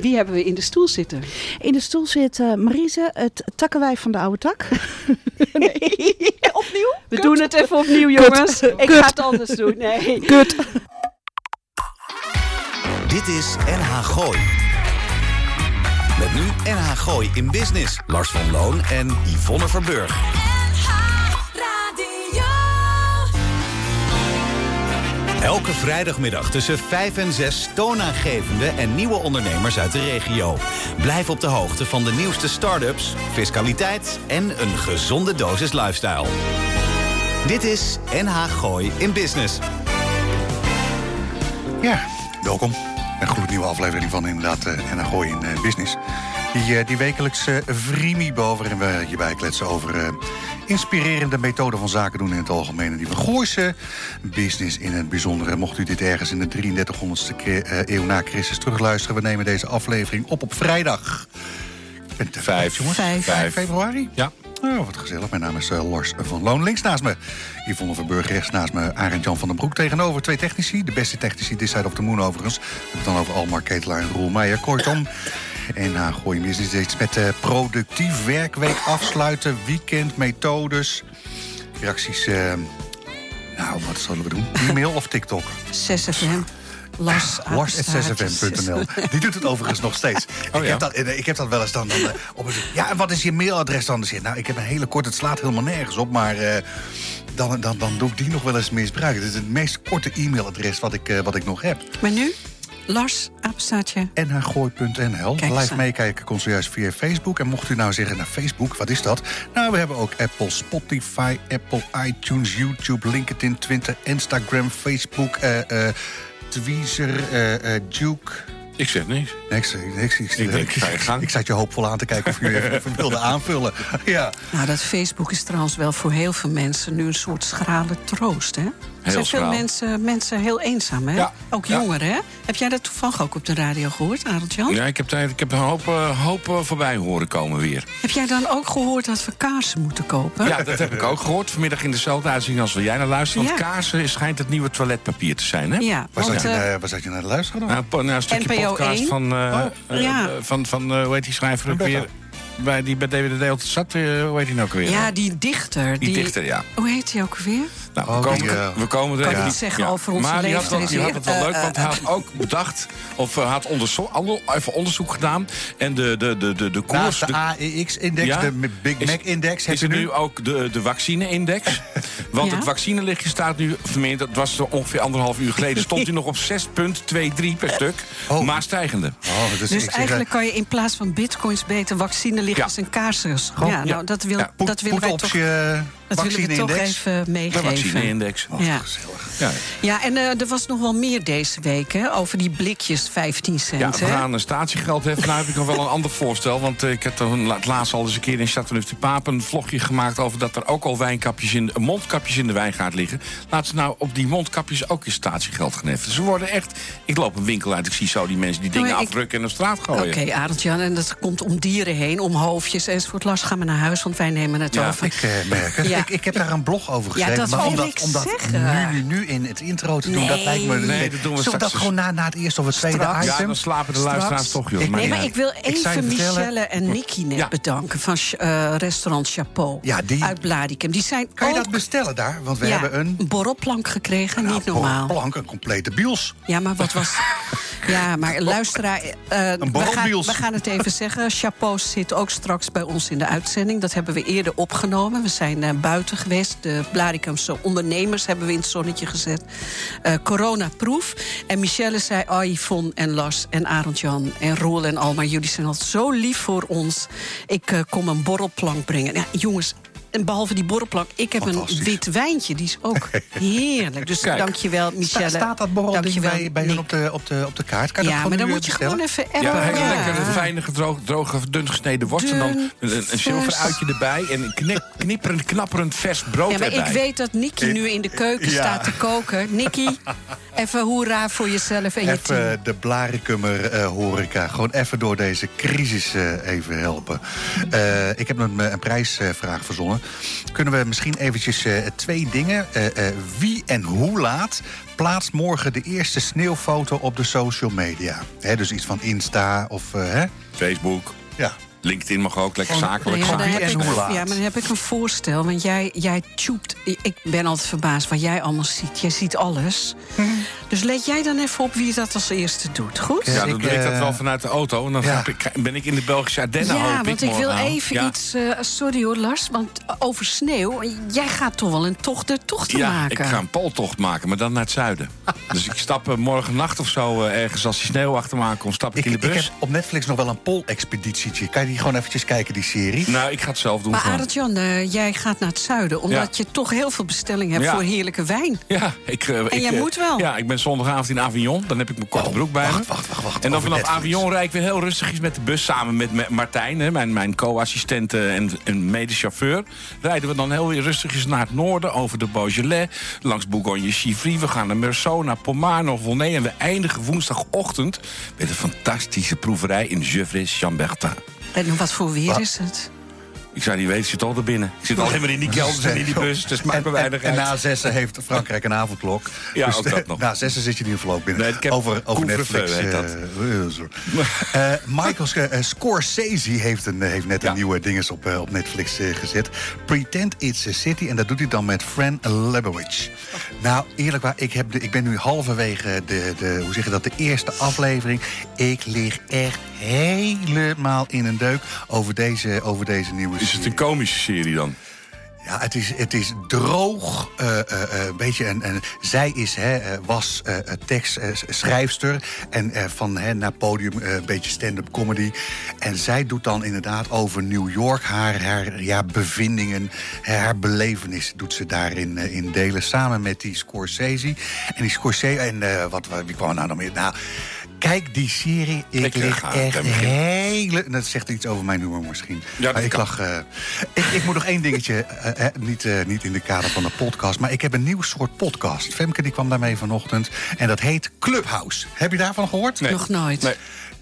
Wie hebben we in de stoel zitten? In de stoel zit uh, Marise, het takkenwijf van de oude tak. nee. opnieuw? We doen het even opnieuw, jongens. Kut. Ik ga het anders doen. Nee. Kut. Dit is NH Gooi. Met nu NH Gooi in Business. Lars van Loon en Yvonne Verburg. Elke vrijdagmiddag tussen 5 en 6 toonaangevende en nieuwe ondernemers uit de regio. Blijf op de hoogte van de nieuwste start-ups, fiscaliteit en een gezonde dosis lifestyle. Dit is NH Gooi in Business. Ja, welkom. Een gloednieuwe aflevering van inderdaad uh, NH Gooi in uh, Business. Die, uh, die wekelijkse vriemie waarin we je bijkletsen over inspirerende methode van zaken doen in het algemeen. En die Gooise business in het bijzondere. Mocht u dit ergens in de 3300ste eeuw na Christus terugluisteren... we nemen deze aflevering op op vrijdag. Vijf, jongens. Vijf. Vijf februari? Ja. Oh, wat gezellig. Mijn naam is uh, Lars van Loon. Links naast me Yvonne Verburg. Rechts naast me Arend Jan van den Broek. Tegenover twee technici. De beste technici this side of the moon overigens. Het dan over Almar Ketelaar en Roel Meijer. Kortom... En uh, gooi business iets met uh, productief werkweek afsluiten, weekend, methodes. Reacties, nou, wat zullen we doen? E-mail of TikTok? 6FM. Lars, Lars.6fm.nl. Die doet het overigens nog steeds. Oh, ik, ja? heb dat, ik heb dat wel eens dan, dan uh, op een, Ja, en wat is je mailadres dan? Dus, nou, ik heb een hele korte, het slaat helemaal nergens op, maar uh, dan, dan, dan doe ik die nog wel eens misbruiken. Het is het meest korte e-mailadres wat ik, uh, wat ik nog heb. Maar nu? Lars, apenstaartje. nhgooi.nl. Live meekijken kon zojuist via Facebook. En mocht u nou zeggen, naar Facebook, wat is dat? Nou, we hebben ook Apple, Spotify, Apple, iTunes, YouTube, LinkedIn, Twitter, Instagram, Facebook, uh, uh, Tweezer, uh, Duke... Ik zeg niks. Niks, niks. Ik, ik, denk, ik, ik, ik zat je hoopvol aan te kijken of je even wilde aanvullen. Ja. Nou, dat Facebook is trouwens wel voor heel veel mensen nu een soort schrale troost, hè? Er zijn veel mensen, mensen heel eenzaam, hè? Ja. Ook jongeren, hè? Heb jij dat toevallig ook op de radio gehoord, Arend Jan? Ja, ik heb, ik heb een hoop, uh, hoop uh, voorbij horen komen weer. Heb jij dan ook gehoord dat we kaarsen moeten kopen? Ja, dat heb ik ook gehoord. Vanmiddag in dezelfde uitzending als waar jij naar luistert. Want Ja. kaarsen schijnt het nieuwe toiletpapier te zijn, hè? Ja, Waar, want, zat je, eh, zat je naar te luisteren dan? Nou, po- nou, een stukje NPO podcast 1. van, eh, eh, Ja. eh, van, van eh, hoe heet die schrijver ook weer? Bij, die bij DWDD altijd zat, eh, hoe heet die nou ook weer? ja, die dichter. die dichter, ja. Hoe heet die ook weer? Nou, Oh, we, komen, eh, we komen er Kan even niet zeggen over onze Maar die had, die had het wel Eh, leuk, want hij eh, had ook bedacht... of uh, had onderzo- even onderzoek gedaan. En de, de, de, de, de koers... Naast de de- AEX-index, Ja? de Big Is- Mac-index, heb is je er nu... nu ook de, de vaccine-index. Want Ja? het vaccinelichtje staat nu vermeend... dat was er ongeveer anderhalf uur geleden... stond hij nog op 6,23 per stuk. Oh. Maar stijgende. Oh, dus, Dus eigenlijk kan je in plaats van bitcoins beter vaccinelichtjes Ja. en kaarsen. Ja, nou, dat, wil, Ja, dat willen wij toch, je dat willen we toch even De meegeven. vaccine-index. Ja. Ja. ja, en eh, er was nog wel meer deze week, hè? Over die blikjes 15 cent, Ja, we gaan een statiegeld heffen. Nou heb ik nog wel een ander voorstel. Want eh, ik heb het laatst al eens een keer in Chateauneuf de Paap... een vlogje gemaakt over dat er ook al wijnkapjes in, mondkapjes in de wijngaard liggen. Laten ze nou op die mondkapjes ook in statiegeld gaan heffen. Ze worden echt... Ik loop een winkel uit, ik zie zo die mensen die dingen Nou, ik- afdrukken en op straat Oké, gooien. Arend-Jan, en dat komt om dieren heen, om hoofdjes enzovoort. Lars, ga maar naar huis, want wij nemen het Ja, over. Ik eh, merk het. Ja. Ik, ik heb daar een blog over Ja, geschreven. dat maar om dat, ik om dat nu, nu, nu in het intro te doen, Nee. dat lijkt me... Nee, dat doen we Zullen dat gewoon na, na het eerste of het tweede Straks. Ja, item? dan slapen de Straks. luisteraars toch, joh. Ik- Nee, maar ik wil even Michelle en Nicky net Ja. bedanken... van eh, restaurant Chapeau Ja, die- uit Bladikum. Die zijn Kan je ook dat bestellen daar? Want we ja, hebben een... borrelplank gekregen, nou, niet normaal. Plank, een complete bios. Ja, maar wat was... Ja, maar luisteraar, eh, we, gaan, borrelbiels. we gaan het even zeggen. Chapeau zit ook straks bij ons in de uitzending. Dat hebben we eerder opgenomen. We zijn eh, buiten geweest. De Blaricumse ondernemers hebben we in het zonnetje gezet. Eh Corona-proef. En Michelle zei, oh, Yvonne en Lars en Arend-Jan en Roel en Alma... jullie zijn altijd zo lief voor ons. Ik eh, kom een borrelplank brengen. Ja, jongens... En behalve die borrelplank, ik heb een wit wijntje. Die is ook heerlijk. Dus Kijk. dankjewel, Michelle. Sta, staat dat borrelding Dankjewel, bij, bij hun op de, op, de, op de kaart? Kan Ja, dat maar dan moet je bestellen? gewoon even Ja, appen. hele lekker fijne, gedroogd, droge, dun gesneden worst. en dan een, een vers. zilveruitje erbij. En knip, knipperend, knapperend vers brood Ja, maar erbij. ik weet dat Nicky nu in de keuken Ja. staat te koken. Nicky, Even hoera voor jezelf en je team. Even de Blarikummer eh, horeca. Gewoon even door deze crisis eh, even helpen. Eh, ik heb een, een prijsvraag verzonnen. Kunnen we misschien eventjes eh, twee dingen. Eh, eh, wie en hoe laat plaatst morgen de eerste sneeuwfoto op de social media? Hè, dus iets van Insta of... eh, hè? Facebook, Ja. LinkedIn mag ook, lekker zakelijk. Ja, ik, ja, maar dan heb ik een voorstel. Want jij, jij tubet. Ik ben altijd verbaasd wat jij allemaal ziet. Jij ziet alles. Dus let jij dan even op wie dat als eerste doet. Goed? Ja, dan Ik, doe ik dat eh, wel vanuit de auto. En dan ja. ik- ben ik in de Belgische Ardennen, Ja, hoop want ik wil even Ja. iets. eh, sorry hoor, Lars. Want over sneeuw. Jij gaat toch wel een tocht der tochten Ja, maken. ik ga een pooltocht maken, maar dan naar het zuiden. dus ik stap eh, morgen nacht of zo ergens als die sneeuw achter me aankomt, stap ik, Ik, in de ik bus. heb op Netflix nog wel een Pool-expeditietje. Kan je die gewoon eventjes kijken, die serie? Nou, ik ga het zelf doen. Maar eh, jij gaat naar het zuiden. Omdat je toch heel veel bestelling hebt Ja. voor heerlijke wijn. Ja, ik, ik, jij moet wel. Ja, ik ben zondagavond in Avignon. Dan heb ik mijn korte Oh, broek bij wacht, me. wacht, wacht, wacht. En dan vanaf Netflix. Avignon rijd ik weer heel rustig met de bus... samen met Ma- Martijn, hè, mijn, mijn co-assistent en, en medechauffeur... rijden we dan heel weer rustig naar het noorden... over de Beaujolais, langs Bourgogne-Chivry. We gaan naar Meursault, naar Pomarno, Volnay... en we eindigen woensdagochtend met een fantastische proeverij... in Gevrey-Chambertin. En wat voor weer Wat? is het? Ik zou niet weten, ik zit altijd binnen. Ik zit alleen maar in die kelders en in die bus. Dus maakt me En, weinig en, en uit. na zessen heeft Frankrijk een avondklok. Ja, dus ook dat nog. Na zessen zit je in ieder geval ook binnen. Nee, over over Netflix. heet dat. eh, eh. Eh, Michael Sc- eh, Scorsese heeft, een, heeft net Ja. een nieuwe dinges op, eh, op Netflix eh, gezet. Pretend It's a City. En dat doet hij dan met Fran Lebowitz. Nou, eerlijk waar, ik, heb de, ik ben nu halverwege de, de, hoe zeg je dat, de eerste aflevering. Ik lig echt helemaal in een deuk over deze, over deze nieuwe Is het een komische serie dan? Ja, het is, het is droog. eh, eh, eh, beetje een, een, zij is, hè, eh, was eh, eh, tekstschrijfster. en eh, van hè, naar podium eh, een beetje stand-up comedy. En zij doet dan inderdaad over New York haar, haar ja, bevindingen, haar belevenissen doet ze daarin eh, in delen. Samen met die Scorsese. En die Scorsese, en eh, wat, wie kwam er nou nog meer? Nou, kijk die serie. Ik, Ik, lig echt hele... Dat zegt iets over mijn humor misschien. Ja, maar ik kan. lag... eh, ik, ik moet nog één dingetje, eh, eh, niet, eh, niet in de kader van de podcast... maar ik heb een nieuw soort podcast. Femke die kwam daarmee vanochtend. En dat heet Clubhouse. Heb je daarvan gehoord? Nee. Nog nooit. Nee.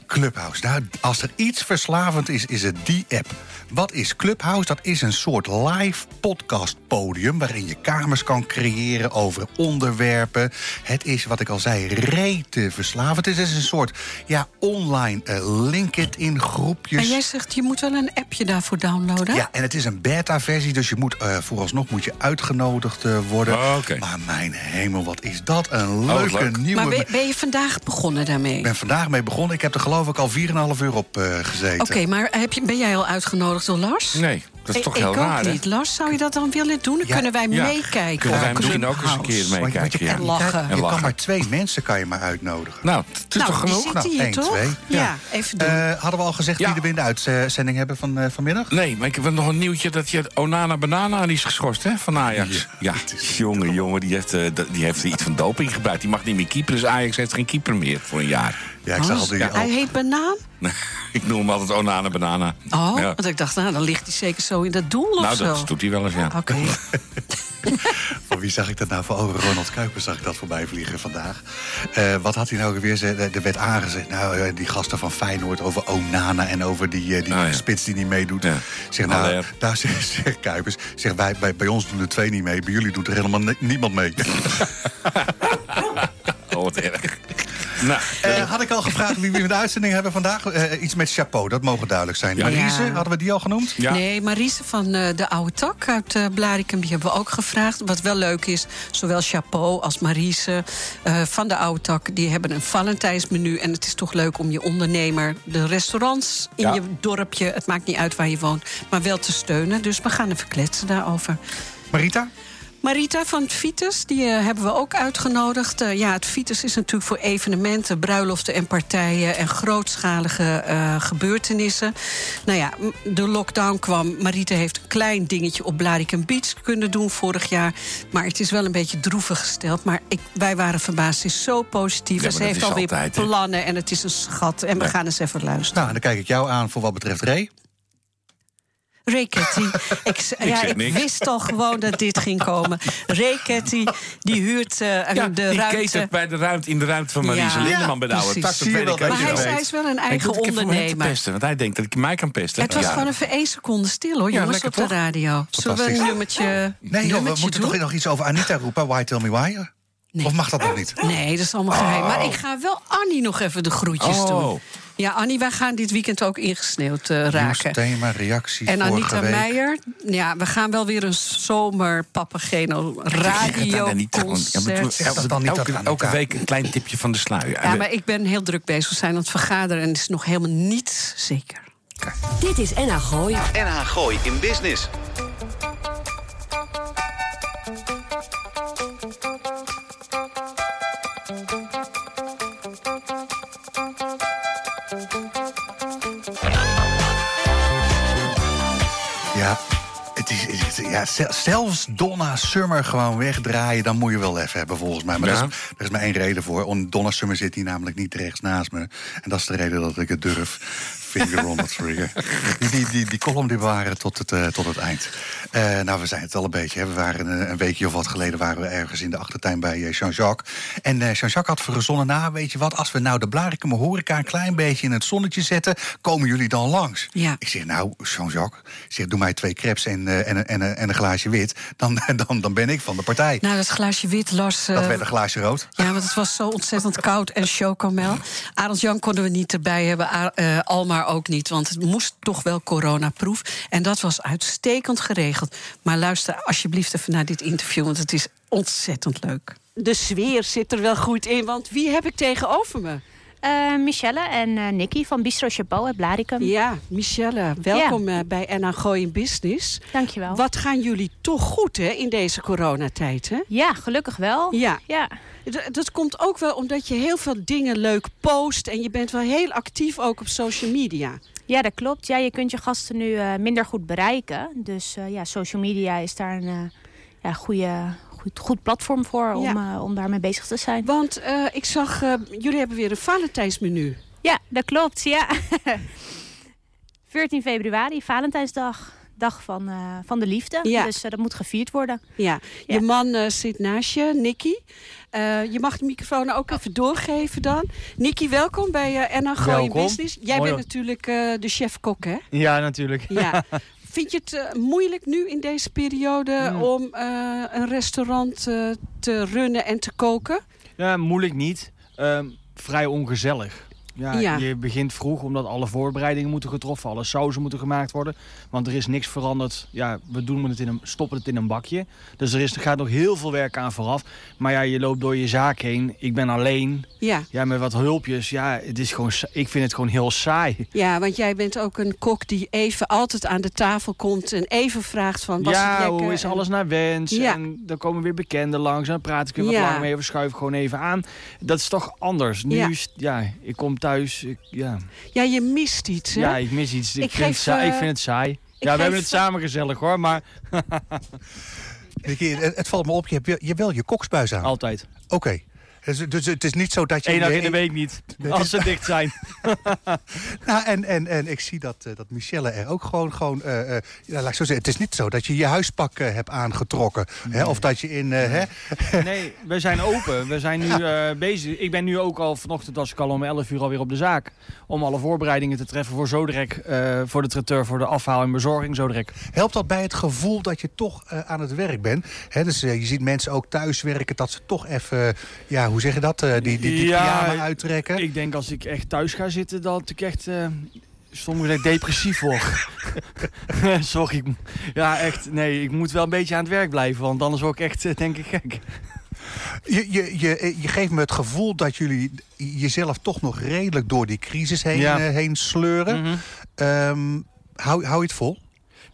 Clubhouse. Nou, als er iets verslavend is, is het die app. Wat is Clubhouse? Dat is een soort live podcastpodium... waarin je kamers kan creëren over onderwerpen. Het is, wat ik al zei, rete verslavend. Het is een soort ja, online uh, LinkedIn groepjes. En jij zegt, je moet wel een appje daarvoor downloaden? Ja, en het is een beta-versie, dus je moet uh, vooralsnog moet je uitgenodigd uh, worden. Oh, okay. Maar mijn hemel, wat is dat een leuke oh, leuk. nieuwe... Maar ben, ben, je vandaag begonnen daarmee? Ik ben vandaag mee begonnen. Ik heb er geloof ik al 4,5 uur op uh, gezeten. Oké, okay, maar heb je, ben jij al uitgenodigd door Lars? Nee. Dat is toch ik, heel ik raar, ook niet. Lars, zou je dat dan willen doen? Dan ja, kunnen wij ja. meekijken. Kunnen wij misschien ook eens een keer meekijken. Ja. kan, lachen. Je, en lachen. kan maar twee mensen kan je maar uitnodigen. Nou, het is nou, toch genoeg? Die nou, hier, één, toch? twee. Ja. ja, even doen. Uh, hadden we al gezegd ja. wie er in de uitzending hebben van, uh, vanmiddag? Nee, maar ik heb nog een nieuwtje dat je Onana Banana is geschorst hè, van Ajax. Ja, ja. jongen, jongen, die heeft, uh, die heeft iets van doping gebruikt. Die mag niet meer keeper, dus Ajax heeft geen keeper meer voor een jaar. Ja, ik zag. Hij heet Banaan? ik noem hem altijd Onana Banana. Oh, ja. want ik dacht, nou, dan ligt hij zeker zo in dat doel of nou, zo. Nou, dat doet hij wel eens, ja. Oké. Okay. Van wie zag ik dat nou? Van oh, Ronald Kuiper zag ik dat voorbij vliegen vandaag. Uh, wat had hij nou weer? Er werd aangezet. Nou, die gasten van Feyenoord over Onana en over die, uh, die oh, ja. spits die niet meedoet. Ja. Zeg, nou, daar zegt zeg, Kuipers, zeg, wij, bij, bij ons doen er twee niet mee. Bij jullie doet er helemaal niemand mee. oh, wat erg. Nou, uh, had ik al gevraagd wie we in de uitzending hebben vandaag? Uh, iets met chapeau, dat mogen duidelijk zijn. Ja. Marise, hadden we die al genoemd? Ja. Nee, Marise van uh, de Oude Tak uit uh, Blaricum, die hebben we ook gevraagd. Wat wel leuk is, zowel chapeau als Marise van de Oude Tak... die hebben een Valentijnsmenu. En het is toch leuk om je ondernemer, de restaurants in ja. je dorpje... het maakt niet uit waar je woont, maar wel te steunen. Dus we gaan even kletsen daarover. Marita? Marita van het Vitus, die uh, hebben we ook uitgenodigd. Uh, ja, het Vitus is natuurlijk voor evenementen, bruiloften en partijen... en grootschalige uh, gebeurtenissen. Nou ja, de lockdown kwam. Marita heeft een klein dingetje op Blaricum Beach kunnen doen vorig jaar. Maar het is wel een beetje droevig gesteld. Maar ik, wij waren verbaasd. Ze is zo positief. Ja, ze heeft alweer altijd, plannen en het is een schat. En we gaan eens even luisteren. Nou, en dan kijk ik jou aan voor wat betreft Ray. Reketty. ik, ja, ik wist al gewoon dat dit ging komen. Reketty, die huurt uh, ja, de die ruimte. bij de ruimte, in de ruimte van Marise ja, Lindeman bij de oude tak. Maar hij, hij, is wel een eigen ondernemer. Pesten, want hij denkt dat ik mij kan pesten. Het was gewoon even één seconde stil hoor, jongens, op de radio. Zullen we een nummertje Nee, joh, we moeten toch nog iets over Anita roepen. Why Tell Me Why? Of mag dat nog niet? Nee, dat is allemaal geheim. Maar ik ga wel Annie nog even de groetjes oh. doen. Ja, Annie, wij gaan dit weekend ook ingesneeuwd uh, raken. thema, reacties En Anita Meijer, ja, we gaan wel weer een zomer Papageno radio elke, elke week een klein tipje van de sluier. Ja, maar ik ben heel druk bezig. We zijn aan het vergaderen en het is nog helemaal niet zeker. Dit is NH Gooi. NH Gooi in Business. Ja, zelfs Donna Summer gewoon wegdraaien, dan moet je wel even hebben volgens mij. Maar ja. er, is, er is maar één reden voor. Donna Summer zit hier namelijk niet rechts naast me. En dat is de reden dat ik het durf finger on the trigger. Die, die, die, die column die waren tot het, uh, tot het eind. Uh, nou, we zijn het al een beetje. Hè. We waren een, een, weekje of wat geleden waren we ergens in de achtertuin bij uh, Jean-Jacques. En Jean-Jacques had verzonnen, nou, weet je wat, als we nou de Blarikum horeca een klein beetje in het zonnetje zetten, komen jullie dan langs? Ja. Ik zeg, nou, Jean-Jacques, zeg, doe mij twee crepes en, en, en, en een glaasje wit. Dan, dan, dan ben ik van de partij. Nou, dat glaasje wit, Lars... dat werd een glaasje rood. Ja, want het was zo ontzettend koud en chocomel. Arend Jan konden we niet erbij hebben, Ook niet, want het moest toch wel coronaproef. En dat was uitstekend geregeld. Maar luister alsjeblieft even naar dit interview, want het is ontzettend leuk. De sfeer zit er wel goed in, want wie heb ik tegenover me? Uh, Michelle en uh, Nicky van Bistro Chapeau uit Blaricum. Ja, Michelle, welkom ja. bij NA Gooi Business. Dankjewel. Wat gaan jullie toch goed hè, in deze coronatijd? Hè? Ja, gelukkig wel. Ja. ja. Dat komt ook wel omdat je heel veel dingen leuk post... en je bent wel heel actief ook op social media. Ja, dat klopt. Ja, je kunt je gasten nu uh, minder goed bereiken. Dus ja, social media is daar een ja, goede, goed, goed platform voor om, ja. om daarmee bezig te zijn. Want ik zag, jullie hebben weer een Valentijnsmenu. Ja, dat klopt. Ja. 14 februari, Valentijnsdag dag van, uh, van de liefde. Ja. Dus uh, dat moet gevierd worden. Ja, je man uh, zit naast je, Nicky. je mag de microfoon ook even doorgeven dan. Nicky, welkom bij uh, NA Gooi Business. Jij Mooi bent natuurlijk de chef-kok, hè? Ja, natuurlijk. Ja. Vind je het moeilijk nu in deze periode mm. om een restaurant te runnen en te koken? Ja, moeilijk niet. Ehm, vrij ongezellig. Ja, je begint vroeg omdat alle voorbereidingen moeten getroffen, alle sauzen moeten gemaakt worden. Want er is niks veranderd. Ja, we doen het in een, stoppen het in een bakje. Dus er, is, er gaat nog heel veel werk aan vooraf. Maar ja, je loopt door je zaak heen. Ik ben alleen. Ja. Ja, met wat hulpjes. Ja, het is gewoon, ik vind het gewoon heel saai. Ja, want jij bent ook een kok die even altijd aan de tafel komt en even vraagt van... Was ja, het hoe is alles naar wens? Ja. En dan komen weer bekenden langs en dan praat ik er wat ja. lang mee of schuif gewoon even aan. Dat is toch anders. Nu, ja, ja ik kom thuis. Ik, ja. ja, je mist iets, hè? Ja, ik mis iets. Ik, ik vind, geef, het saai, uh, ik vind het saai. Ja, we hebben het samen gezellig, hoor, maar... het, het valt me op, je hebt je, wel je koksbuis aan. Altijd. Oké. Okay. Dus, dus, het is niet zo dat je... Eén dag in de week niet, als ze dicht zijn. nou, en, en, en ik zie dat, uh, dat Michelle er ook gewoon... gewoon uh, uh, ja, laat ik zo zeggen, het is niet zo dat je je huispak hebt aangetrokken. Nee. Hè, of dat je in... hè? nee, we zijn open. We zijn nu bezig. Ik ben nu ook al vanochtend, als ik al om 11 uur alweer op de zaak... om alle voorbereidingen te treffen voor Zodrek... voor de traiteur, voor de afhaal en bezorging Zodrek. Helpt dat bij het gevoel dat je toch aan het werk bent? Hè, dus je ziet mensen ook thuis werken, dat ze toch even... ja, hoe zeg je dat? Uh, die die, die ja, uittrekken? Ik denk als ik echt thuis ga zitten, dat ik echt... Uh, soms depressief word. Sorry. Ja, echt. Nee, ik moet wel een beetje aan het werk blijven. Want anders word ik echt, uh, denk ik, gek. Je, je, je, je geeft me het gevoel dat jullie jezelf toch nog redelijk door die crisis heen, ja. heen sleuren. Mm -hmm. um, hou, hou je het vol?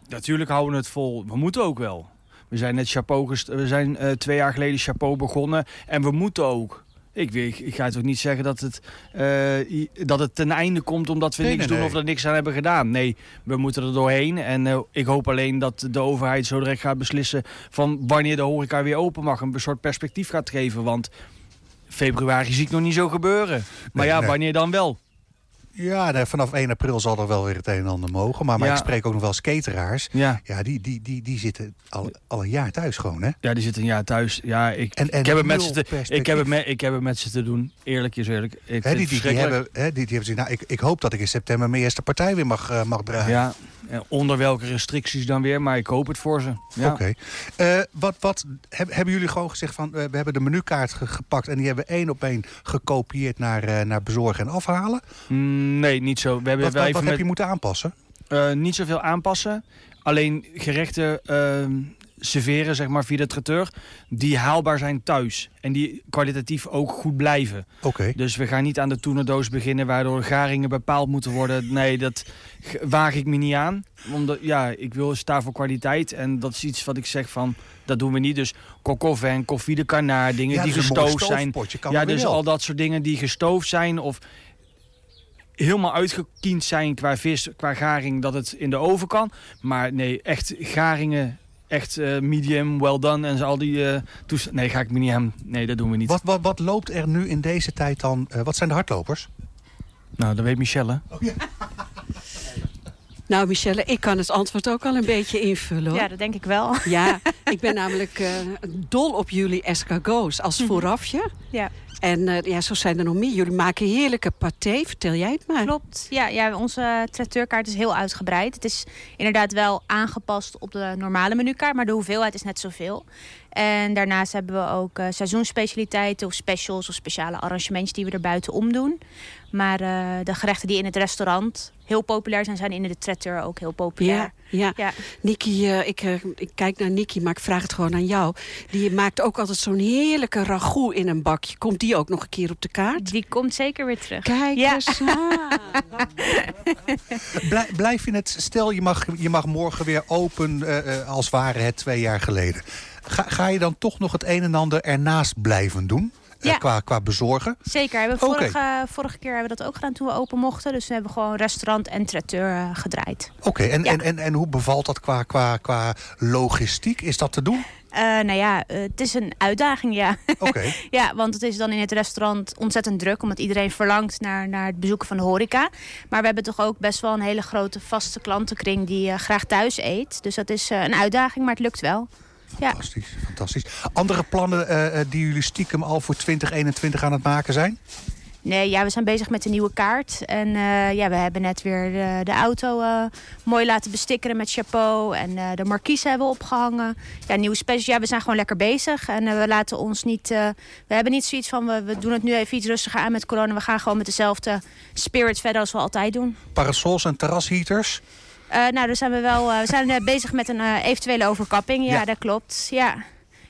Natuurlijk houden we het vol. We moeten ook wel. We zijn net chapeau we zijn uh, twee jaar geleden chapeau begonnen. En we moeten ook. Ik, ik, ik ga toch niet zeggen dat het, uh, dat het ten einde komt omdat we nee, niks nee, doen nee. of er niks aan hebben gedaan. Nee, we moeten er doorheen. En uh, ik hoop alleen dat de overheid zo direct gaat beslissen van wanneer de horeca weer open mag. Een soort perspectief gaat geven. Want februari zie ik nog niet zo gebeuren. Maar ja, wanneer dan wel? Ja, vanaf 1 april zal er wel weer het een en ander mogen. Maar, maar ik spreek ook nog wel skateraars. Ja, ja die, die, die, die zitten al, al een jaar thuis gewoon, hè? Ja, die zitten een jaar thuis. Ja, ik, en, en ik, heb, het met ze te, ik, heb, het met, ik heb het met ze te doen. Eerlijk is eerlijk. Ik die, die, die, hebben, die, die hebben nou, ik, ik hoop dat ik in september mijn eerste partij weer mag, uh, mag draaien. Ja, onder welke restricties dan weer, maar ik hoop het voor ze. Ja. Oké. Okay. Uh, wat, wat hebben jullie gewoon gezegd van, uh, we hebben de menukaart ge gepakt... en die hebben we één op één gekopieerd naar, naar bezorgen en afhalen? Mm, nee, niet zo. We hebben wat wat, wat met... heb je moeten aanpassen? niet zoveel aanpassen. Alleen gerechten ehm, serveren zeg maar, via de traiteur... die haalbaar zijn thuis. En die kwalitatief ook goed blijven. Oké. Dus we gaan niet aan de toenendoos beginnen... waardoor garingen bepaald moeten worden. Nee, dat waag ik me niet aan. Omdat, ja, ik wil staan voor kwaliteit. En dat is iets wat ik zeg van... dat doen we niet. Dus kokoven, koffie de kanaar, dingen ja, die gestoofd zijn. Ja, dus al dat soort dingen die gestoofd zijn... of helemaal uitgekiend zijn qua vis, qua garing, dat het in de oven kan. Maar nee, echt garingen echt uh, medium, well done en zo al die uh, Nee, ga ik me niet hem. Nee, dat doen we niet. Wat, wat, wat loopt er nu in deze tijd dan? Uh, wat zijn de hardlopers? Nou, dat weet Michelle. Oh, ja. Nou, Michelle, ik kan het antwoord ook al een beetje invullen. Hoor. Ja, dat denk ik wel. Ja, ik ben namelijk dol op jullie escargots als voorafje. Ja. En uh, ja, zo zijn er nog meer. Jullie maken heerlijke paté. Vertel jij het maar. Klopt. Ja, ja onze traiteurkaart is heel uitgebreid. Het is inderdaad wel aangepast op de normale menukaart. Maar de hoeveelheid is net zoveel. En daarnaast hebben we ook uh, seizoensspecialiteiten of specials of speciale arrangementen die we er buiten om doen. Maar uh, de gerechten die in het restaurant heel populair zijn, zijn in de traiteur ook heel populair. Ja, ja. ja. Niki, uh, ik, uh, ik kijk naar Niki, maar ik vraag het gewoon aan jou. Die maakt ook altijd zo'n heerlijke ragout in een bakje. Komt die ook nog een keer op de kaart? Die komt zeker weer terug. Kijk ja. eens Blijf je het, stel je mag, je mag morgen weer open als ware het twee jaar geleden. Ga, ga je dan toch nog het een en ander ernaast blijven doen? Eh, ja. qua, qua bezorgen? Zeker. We hebben vorige, vorige keer hebben we dat ook gedaan toen we open mochten. Dus we hebben gewoon restaurant en traiteur uh, gedraaid. Oké, en, en, en, en hoe bevalt dat qua, qua, qua logistiek? Is dat te doen? Uh, nou ja, het is een uitdaging, ja. Oké. ja, want het is dan in het restaurant ontzettend druk... omdat iedereen verlangt naar, naar het bezoeken van de horeca. Maar we hebben toch ook best wel een hele grote vaste klantenkring... die graag thuis eet. Dus dat is een uitdaging, maar het lukt wel. Fantastisch, ja. fantastisch. Andere plannen uh, die jullie stiekem al voor 2021 aan het maken zijn? Nee, ja, we zijn bezig met de nieuwe kaart. En uh, ja, we hebben net weer de, de auto uh, mooi laten bestikkeren met chapeau. En uh, de marquise hebben we opgehangen. Ja, nieuwe specials. Ja, we zijn gewoon lekker bezig. En we laten ons niet... we hebben niet zoiets van, we, we doen het nu even iets rustiger aan met corona. We gaan gewoon met dezelfde spirit verder als we altijd doen. Parasols en terrasheaters? Uh, nou, daar zijn we wel. Uh, we zijn bezig met een eventuele overkapping. Ja, ja, dat klopt. Ja.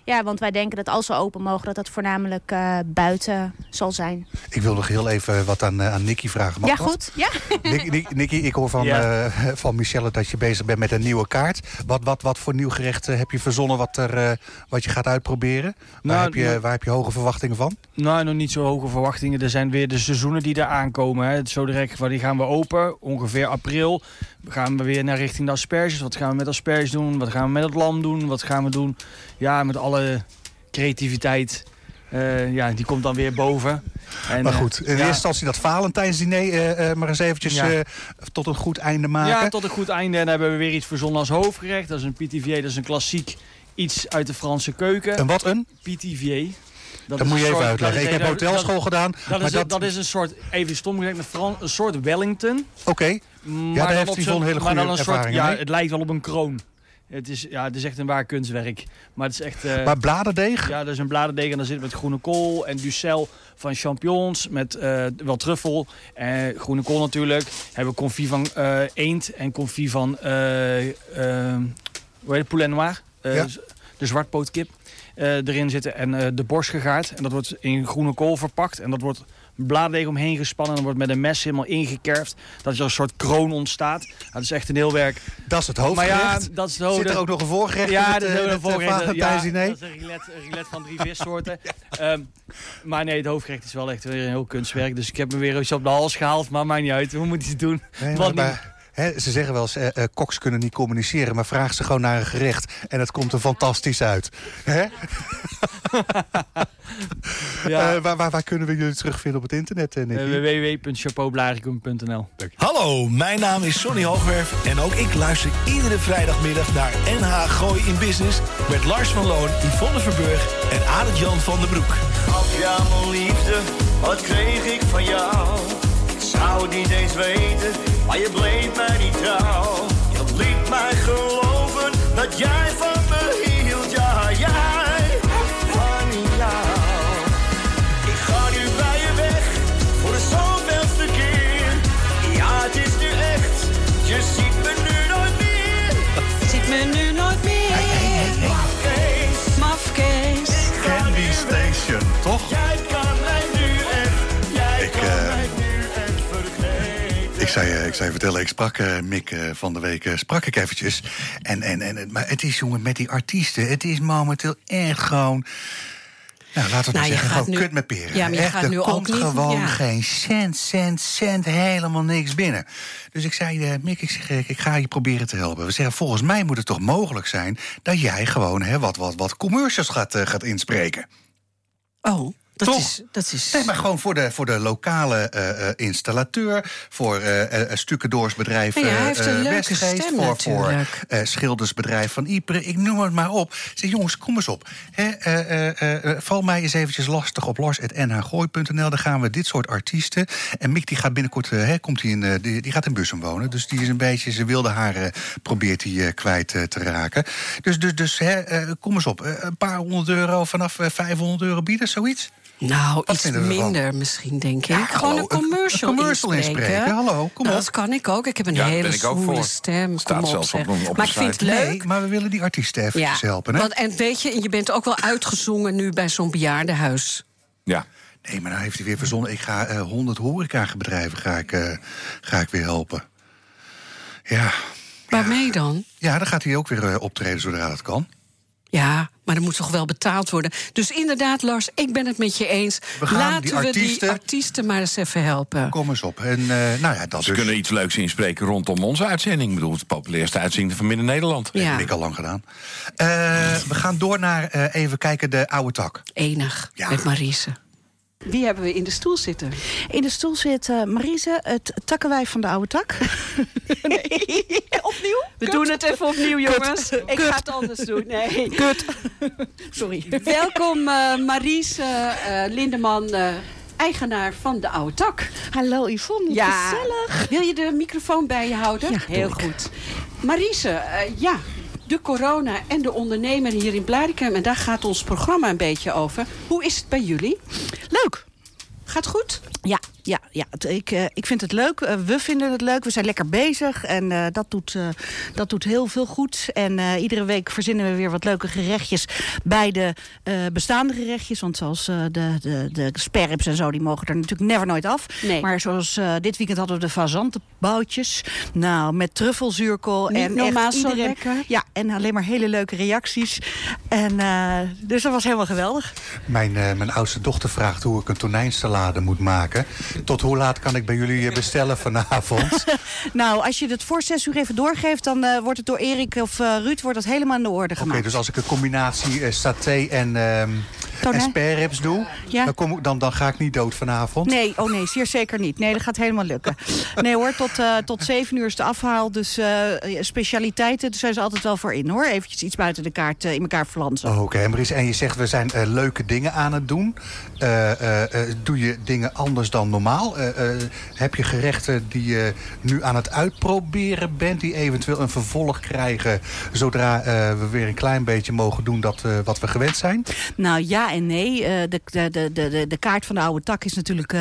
Ja, want wij denken dat als we open mogen, dat dat voornamelijk uh, buiten zal zijn. Ik wil nog heel even wat aan, uh, aan Nicky vragen. Mag ja, goed. Ja. Nicky, ik hoor van, ja. uh, van Michelle dat je bezig bent met een nieuwe kaart. Wat, wat, wat voor nieuw gerecht heb je verzonnen wat, er, wat je gaat uitproberen? Nou, waar, heb je, nou, waar heb je hoge verwachtingen van? Nou, nog niet zo hoge verwachtingen. Er zijn weer de seizoenen die er aankomen. Hè. Zo direct, die gaan we open, ongeveer april. Gaan we weer naar richting de asperges. Wat gaan we met asperges doen? Wat gaan we met het lam doen? Wat gaan we doen? Ja, met alle creativiteit. Uh, ja, die komt dan weer boven. En, maar goed, in uh, eerste instantie dat Valentijnsdiner uh, maar eens eventjes ja. tot een goed einde maken. Ja, tot een goed einde. En dan hebben we weer iets verzonnen als hoofdgerecht. Dat is een pitivier, dat is een klassiek iets uit de Franse keuken. En wat een? Pitivier. Dat, dat moet je even uitleggen. ik heb hotelschool gedaan. Dat is, dat, dat is een soort, even stom gezegd, een soort Wellington. Oké. Okay. Ja, daar heeft hij een hele goede ervaring soort, Ja, het lijkt wel op een kroon. Het is, ja, het is echt een waar kunstwerk. Maar, het is echt, uh, maar bladerdeeg? Ja, dat is een bladerdeeg en dan zit met groene kool en ducel van champignons met uh, wel truffel. en groene kool natuurlijk. Hebben confit van uh, eend en confit van hoe heet het, poulet noir. Ja. De zwartpootkip erin zitten en de borst gegaard. En dat wordt in groene kool verpakt en dat wordt blaaddeeg omheen gespannen. En wordt met een mes helemaal ingekerfd. Dat er een soort kroon ontstaat. dat is echt een heel werk. Dat is het hoofdgerecht. Maar ja, dat is het Zit er ook nog een voorgerecht ja, dat is ook een voorgerecht. Ja, dat is een rilet, van drie vissoorten. ja. um, maar nee, het hoofdgerecht is wel echt weer een heel kunstwerk. Dus ik heb me weer eens op de hals gehaald. Maar maakt niet uit. We moeten iets doen. Nee, maar, Hè, ze zeggen wel eens, eh, eh, koks kunnen niet communiceren... maar vraag ze gewoon naar een gerecht en het komt er fantastisch uit. Hè? Ja. Eh, waar, waar, waar kunnen we jullie terugvinden op het internet, eh? Uh, www.chapeaublaricum.nl Hallo, mijn naam is Sonny Hoogwerf en ook ik luister iedere vrijdagmiddag naar NH Gooi in Business met Lars van Loon, Yvonne Verburg en Arend Jan van den Broek. Ja, mijn liefde, wat kreeg ik van jou? Ik zou het niet eens weten, maar je bleef mij niet trouw. Je liet mij geloven dat jij van vergeten. Ik zei, eh, ik zei vertellen, ik sprak eh, Mick eh, van de week, eh, sprak ik eventjes. En, en, en, maar het is, jongen, met die artiesten, het is momenteel echt gewoon... Nou, laten we Nou, maar je zeggen, gewoon nu- kut met peren. Ja, maar je Echt, gaat er nu ook komt niet- gewoon ja. geen cent, cent, cent, helemaal niks binnen. Dus ik zei, eh, Mick, ik, zeg, eh, ik ga je proberen te helpen. We zeggen, volgens mij moet het toch mogelijk zijn... dat jij gewoon hè, wat, wat, wat commercials gaat, eh, gaat inspreken. Oh, dat Toch? is... Dat is Nee, maar gewoon voor de, voor de lokale eh, eh, installateur, voor eh uh, stukkendoorsbedrijf Ja, hij eh, heeft een eh, leuke Westgeest, stem voor, eh, schildersbedrijf van Ypres, ik noem het maar op. Zeg, jongens, kom eens op. Hè, eh, eh, eh, val mij eens eventjes lastig op lars.nhgooi.nl. Dan gaan we dit soort artiesten. En Mick die gaat binnenkort, eh, hè, komt hij in, eh, die, die gaat in Bussum wonen. Dus die is een beetje, ze wilde haar eh, probeert hij eh, kwijt eh, te raken. Dus, dus, dus hè, eh, kom eens op. Eh, een paar honderd euro vanaf eh, 500 euro bieden, zoiets? Nou, iets vinden we ervan? minder misschien, denk ik. Ja, Gewoon hallo, een commercial, een commercial inspreken. Hallo, kom Nou, op. Dat kan ik ook. Ik heb een Ja, hele zwoele voor. stem. Staat Kom op, zelfs op maar ik vind het leuk. Nee, maar we willen die artiesten eventjes helpen. Hè? Want, en weet je, je bent ook wel uitgezongen nu bij zo'n bejaardenhuis. Ja. Nee, maar nou heeft hij weer verzonnen. Ik ga eh 100 horecabedrijven ga ik, eh, ga ik weer helpen. Ja. Waarmee dan? ja, dan gaat hij ook weer eh, optreden zodra dat kan. Ja, maar er moet toch wel betaald worden. Dus inderdaad, Lars, ik ben het met je eens. We gaan Laten die we die artiesten maar eens even helpen. Kom eens op. En eh, nou ja, dat Ze dus. kunnen iets leuks inspreken rondom onze uitzending. Ik bedoel, het populairste uitzending van Midden-Nederland. Dat Ja, heb ik al lang gedaan. Eh, we gaan door naar eh, even kijken de oude tak. enig. Ja. Met Marise. Wie hebben we in de stoel zitten? In de stoel zit uh, Marise, het takkenwijf van de oude tak. Opnieuw? We doen het even opnieuw, jongens. Ik ga het anders doen. Nee. Kut. Sorry. Welkom, uh, Marise uh, Lindeman, uh, eigenaar van de Oude Tak. Hallo Yvonne, ja. gezellig. Wil je de microfoon bij je houden? Ja, Heel goed. Marise, uh, ja, de corona en de ondernemer hier in Blaricum. En daar gaat ons programma een beetje over. Hoe is het bij jullie? Leuk. Gaat goed? Ja, ja, ja. Ik, uh, ik vind het leuk. Uh, we vinden het leuk. We zijn lekker bezig. En uh, dat, doet, dat doet heel veel goed. En iedere week verzinnen we weer wat leuke gerechtjes bij de bestaande gerechtjes. Want zoals de, de, de sperrips en zo, die mogen er natuurlijk never nooit af. Nee. Maar zoals dit weekend hadden we de fazantenboutjes. Nou, met truffelzuurkool. Niet en normaal echt zo iedereen, lekker. Ja, en alleen maar hele leuke reacties. En, dus dat was helemaal geweldig. Mijn, mijn oudste dochter vraagt hoe ik een tonijnsalade moet maken. Tot hoe laat kan ik bij jullie bestellen vanavond? nou, als je het voor zes uur even doorgeeft... dan uh, wordt het door Erik of uh, Ruud wordt dat helemaal in de orde gemaakt. Oké, okay, dus als ik een combinatie uh, saté en, um, en doe... Ja. Dan, kom ik, dan, dan ga ik niet dood vanavond? Nee, oh nee, zeer zeker niet. Nee, dat gaat helemaal lukken. Nee hoor, tot, tot zeven uur is de afhaal. Dus specialiteiten daar zijn ze altijd wel voor in hoor. Eventjes iets buiten de kaart in elkaar flansen. Oké, okay. en je zegt we zijn leuke dingen aan het doen. Doe je dingen anders dan normaal? Heb je gerechten die je nu aan het uitproberen bent... die eventueel een vervolg krijgen... zodra we weer een klein beetje mogen doen dat, wat we gewend zijn? Nou, ja en nee. de, de, de, de, de kaart van de oude tak is natuurlijk...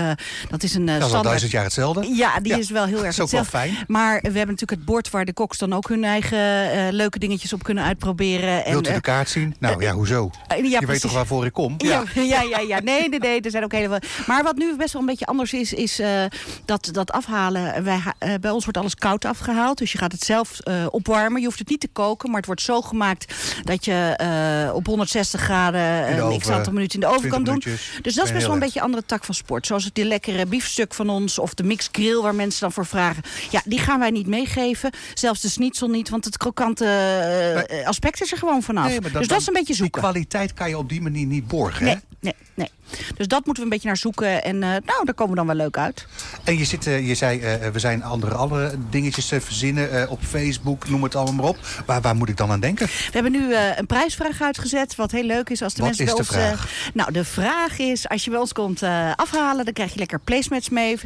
dat is een dat is standaard... al duizend jaar hetzelfde. Ja, die ja. is wel heel erg dat is ook wel fijn. Maar we hebben natuurlijk het bord waar de koks dan ook hun eigen leuke dingetjes op kunnen uitproberen. Wilt u de kaart zien? Nou ja, hoezo? ja, je precies. weet toch waarvoor ik kom? Ja, ja, ja. ja. Nee, nee, nee. Er zijn ook hele... Maar wat nu best wel een beetje anders is... is uh, dat, dat afhalen. Wij, uh, bij ons wordt alles koud afgehaald. Dus je gaat het zelf uh, opwarmen. Je hoeft het niet te koken, maar het wordt zo gemaakt dat je op 160 graden een x aantal minuten in de oven kan 20 doen. Dus dat is best wel een beetje een andere tak van sport. Zoals het die lekkere biefstuk van ons of de mixed grill waar mensen dan voor vragen. Ja, die gaan wij niet meegeven. Zelfs de schnitzel niet, want het krokante eh, aspect is er gewoon vanaf. Nee, dus dat is een beetje zoeken. Die kwaliteit kan je op die manier niet borgen, hè? Nee, nee, nee. Dus dat moeten we een beetje naar zoeken. En eh, nou, daar komen we dan wel leuk uit. En je, zit, eh, je zei, eh, we zijn andere, andere dingetjes te verzinnen op Facebook, noem het allemaal maar op. Waar, waar moet ik dan aan denken? We hebben nu een prijsvraag uitgezet, wat heel leuk is als de Wat mensen is bij de ons. eh, nou, de vraag is: als je bij ons komt afhalen, dan krijg je lekker placemats mee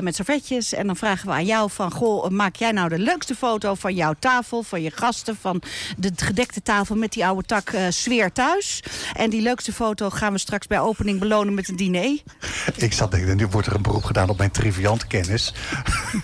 met servetjes. En dan vragen we aan jou van: goh, maak jij nou de leukste foto van jouw tafel, van je gasten, van de gedekte tafel met die oude tak sfeer thuis. En die leukste foto gaan we straks bij opening belonen met een diner. Ik zat denken, nu wordt er een beroep gedaan op mijn triviante kennis.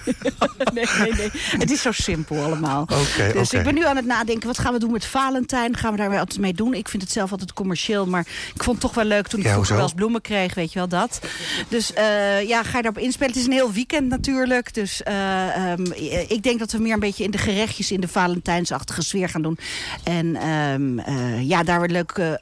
nee, nee, nee. Het is zo simpel allemaal. Oké, dus ik ben nu aan het nadenken, wat gaan we doen met Valentijn? Gaan we daar weer altijd mee doen? Ik vind het zelf altijd commercieel, maar ik vond het toch wel leuk toen ik Ja, vroeger wel eens bloemen kreeg, weet je wel dat. Dus eh, ja, ga je daarop inspelen? Het is een heel weekend natuurlijk, dus eh, ehm, ik denk dat we meer een beetje in de gerechtjes in de Valentijnsachtige sfeer gaan doen. En ehm, eh, ja, daar een leuk eh,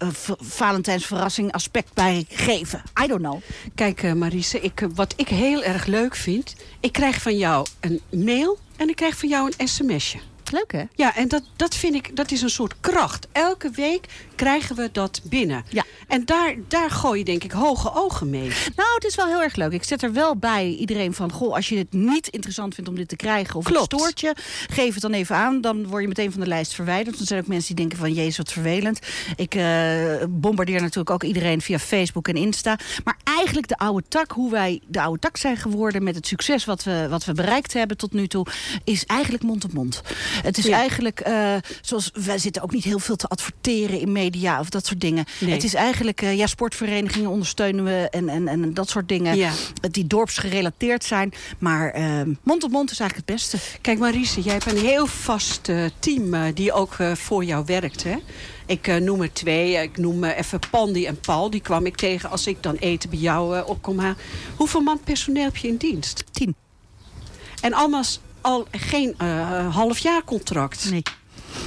Valentijnsverrassing aspect bij geven. I don't know. Kijk, eh, Marise, ik, eh, wat ik heel erg leuk vind... ik krijg van jou een mail en ik krijg van jou een sms'je. Leuk hè? Ja, en dat, dat vind ik, dat is een soort kracht. Elke week krijgen we dat binnen. Ja. En daar, daar gooi je denk ik hoge ogen mee. Nou, het is wel heel erg leuk. Ik zet er wel bij iedereen van... goh, als je het niet interessant vindt om dit te krijgen... of Klopt. het stoort je, geef het dan even aan. Dan word je meteen van de lijst verwijderd. Er zijn ook mensen die denken van... jezus, wat vervelend. Ik eh, bombardeer natuurlijk ook iedereen via Facebook en Insta. Maar eigenlijk de oude tak, hoe wij de oude tak zijn geworden... met het succes wat we, wat we bereikt hebben tot nu toe... is eigenlijk mond op mond. Het is Ja. eigenlijk, eh, zoals wij zitten ook niet heel veel te adverteren in media... of dat soort dingen. Nee. Het is eigenlijk, eh, ja, sportverenigingen ondersteunen we... en, en, en dat soort dingen Ja. die dorpsgerelateerd zijn. Maar eh, mond op mond is eigenlijk het beste. Kijk, Marise, jij hebt een heel vast eh, team eh, die ook voor jou werkt. Hè? Ik noem er twee. Ik noem even Pandy en Paul. Die kwam ik tegen als ik dan eten bij jou eh, op kom halen. Hoeveel man personeel heb je in dienst? Tien. En allemaal al geen halfjaarcontract. Nee.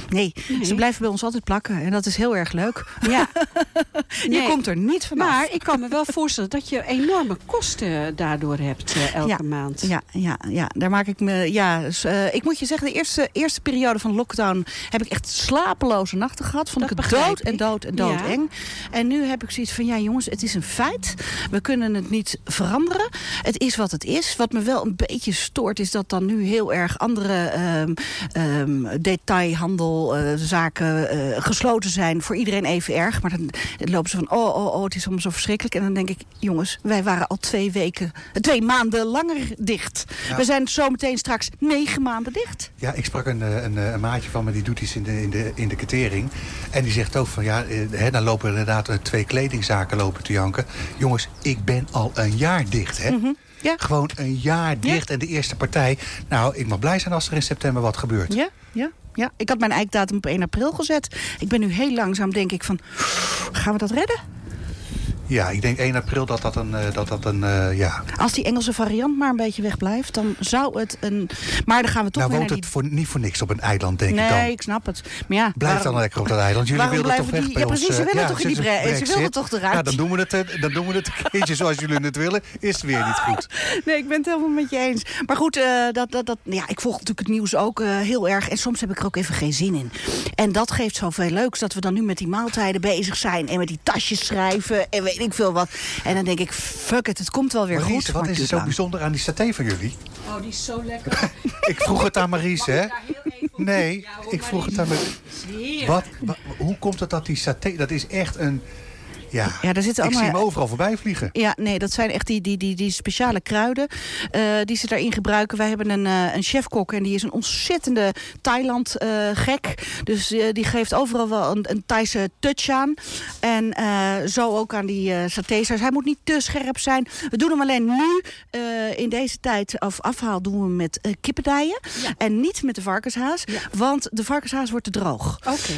Nee, Nee. ze blijven bij ons altijd plakken. En dat is heel erg leuk. Ja. Je Nee. komt er niet vanaf. Maar ik kan me wel voorstellen dat je enorme kosten daardoor hebt eh, elke Ja. maand. Ja, ja, ja, daar maak ik me. Ja, eh, ik moet je zeggen, de eerste, eerste periode van lockdown heb ik echt slapeloze nachten gehad. Vond Dat ik het dood en dood en dood Ja. eng. En nu heb ik zoiets van: ja, jongens, het is een feit. We kunnen het niet veranderen. Het is wat het is. Wat me wel een beetje stoort, is dat dan nu heel erg andere ehm, ehm, detailhandelzaken eh, gesloten zijn. Voor iedereen even erg. Maar dan lopen ze van: oh, oh, oh, het is allemaal zo verschrikkelijk. En dan denk ik: jongens, wij waren al twee weken, twee maanden langer dicht. Ja. We zijn zometeen straks negen maanden dicht. Ja, ik sprak een, eh, een, eh, een maatje van me, die doet iets in de, in de, in de catering. En die zegt ook van, ja, hè, dan lopen er inderdaad twee kledingzaken lopen te janken. Jongens, ik ben al een jaar dicht, hè? Mhm. Ja. Gewoon een jaar dicht. En de eerste partij, nou, ik mag blij zijn als er in september wat gebeurt. Ja, ja, ja. Ik had mijn eikdatum op 1 april gezet. Ik ben nu heel langzaam, denk ik van, gaan we dat redden? Ja, ik denk 1 april dat dat een, eh, dat dat een eh, ja. Als die Engelse variant maar een beetje wegblijft, dan zou het een... Maar dan gaan we toch Nou weer woont het die... voor, niet voor niks op een eiland, denk nee, ik dan. ik snap het. Maar ja, Blijf waarom- dan lekker op dat eiland. Jullie willen toch weg die- bij ja, ons. precies, ze eh, willen toch in die bre- ze willen toch eruit. Ja, dan doen we het, dan doen we het een keertje zoals jullie het willen. Is het weer niet goed. Nee, ik ben het helemaal met je eens. Maar goed, dat, dat, dat, ja, ik volg natuurlijk het nieuws ook heel erg. En soms heb ik er ook even geen zin in. En dat geeft zoveel leuks dat we dan nu met die maaltijden bezig zijn. En met die tasjes schrijven en weet ik veel wat. En dan denk ik, fuck it, het komt wel weer Maries, goed. wat is er zo lang. bijzonder aan die saté van jullie? Oh, die is zo lekker. Ik vroeg het aan Maries, hè? Nee, Ja, hoor, ik vroeg het aan Maries. Wat, wa- hoe komt het dat die saté... Dat is echt een... Ja, Ja, daar zitten ik zie allemaal... hem overal voorbij vliegen. Ja, nee, dat zijn echt die, die, die, die speciale kruiden eh, die ze daarin gebruiken. Wij hebben een, eh, een chefkok en die is een ontzettende Thailand-gek. dus eh, die geeft overal wel een, een Thaise touch aan. En eh, zo ook aan die eh satésaus. Hij moet niet te scherp zijn. We doen hem alleen nu, eh, in deze tijd, of afhaal, doen we hem met eh kippendijen. Ja. En niet met de varkenshaas. Ja. Want de varkenshaas wordt te droog. Oké.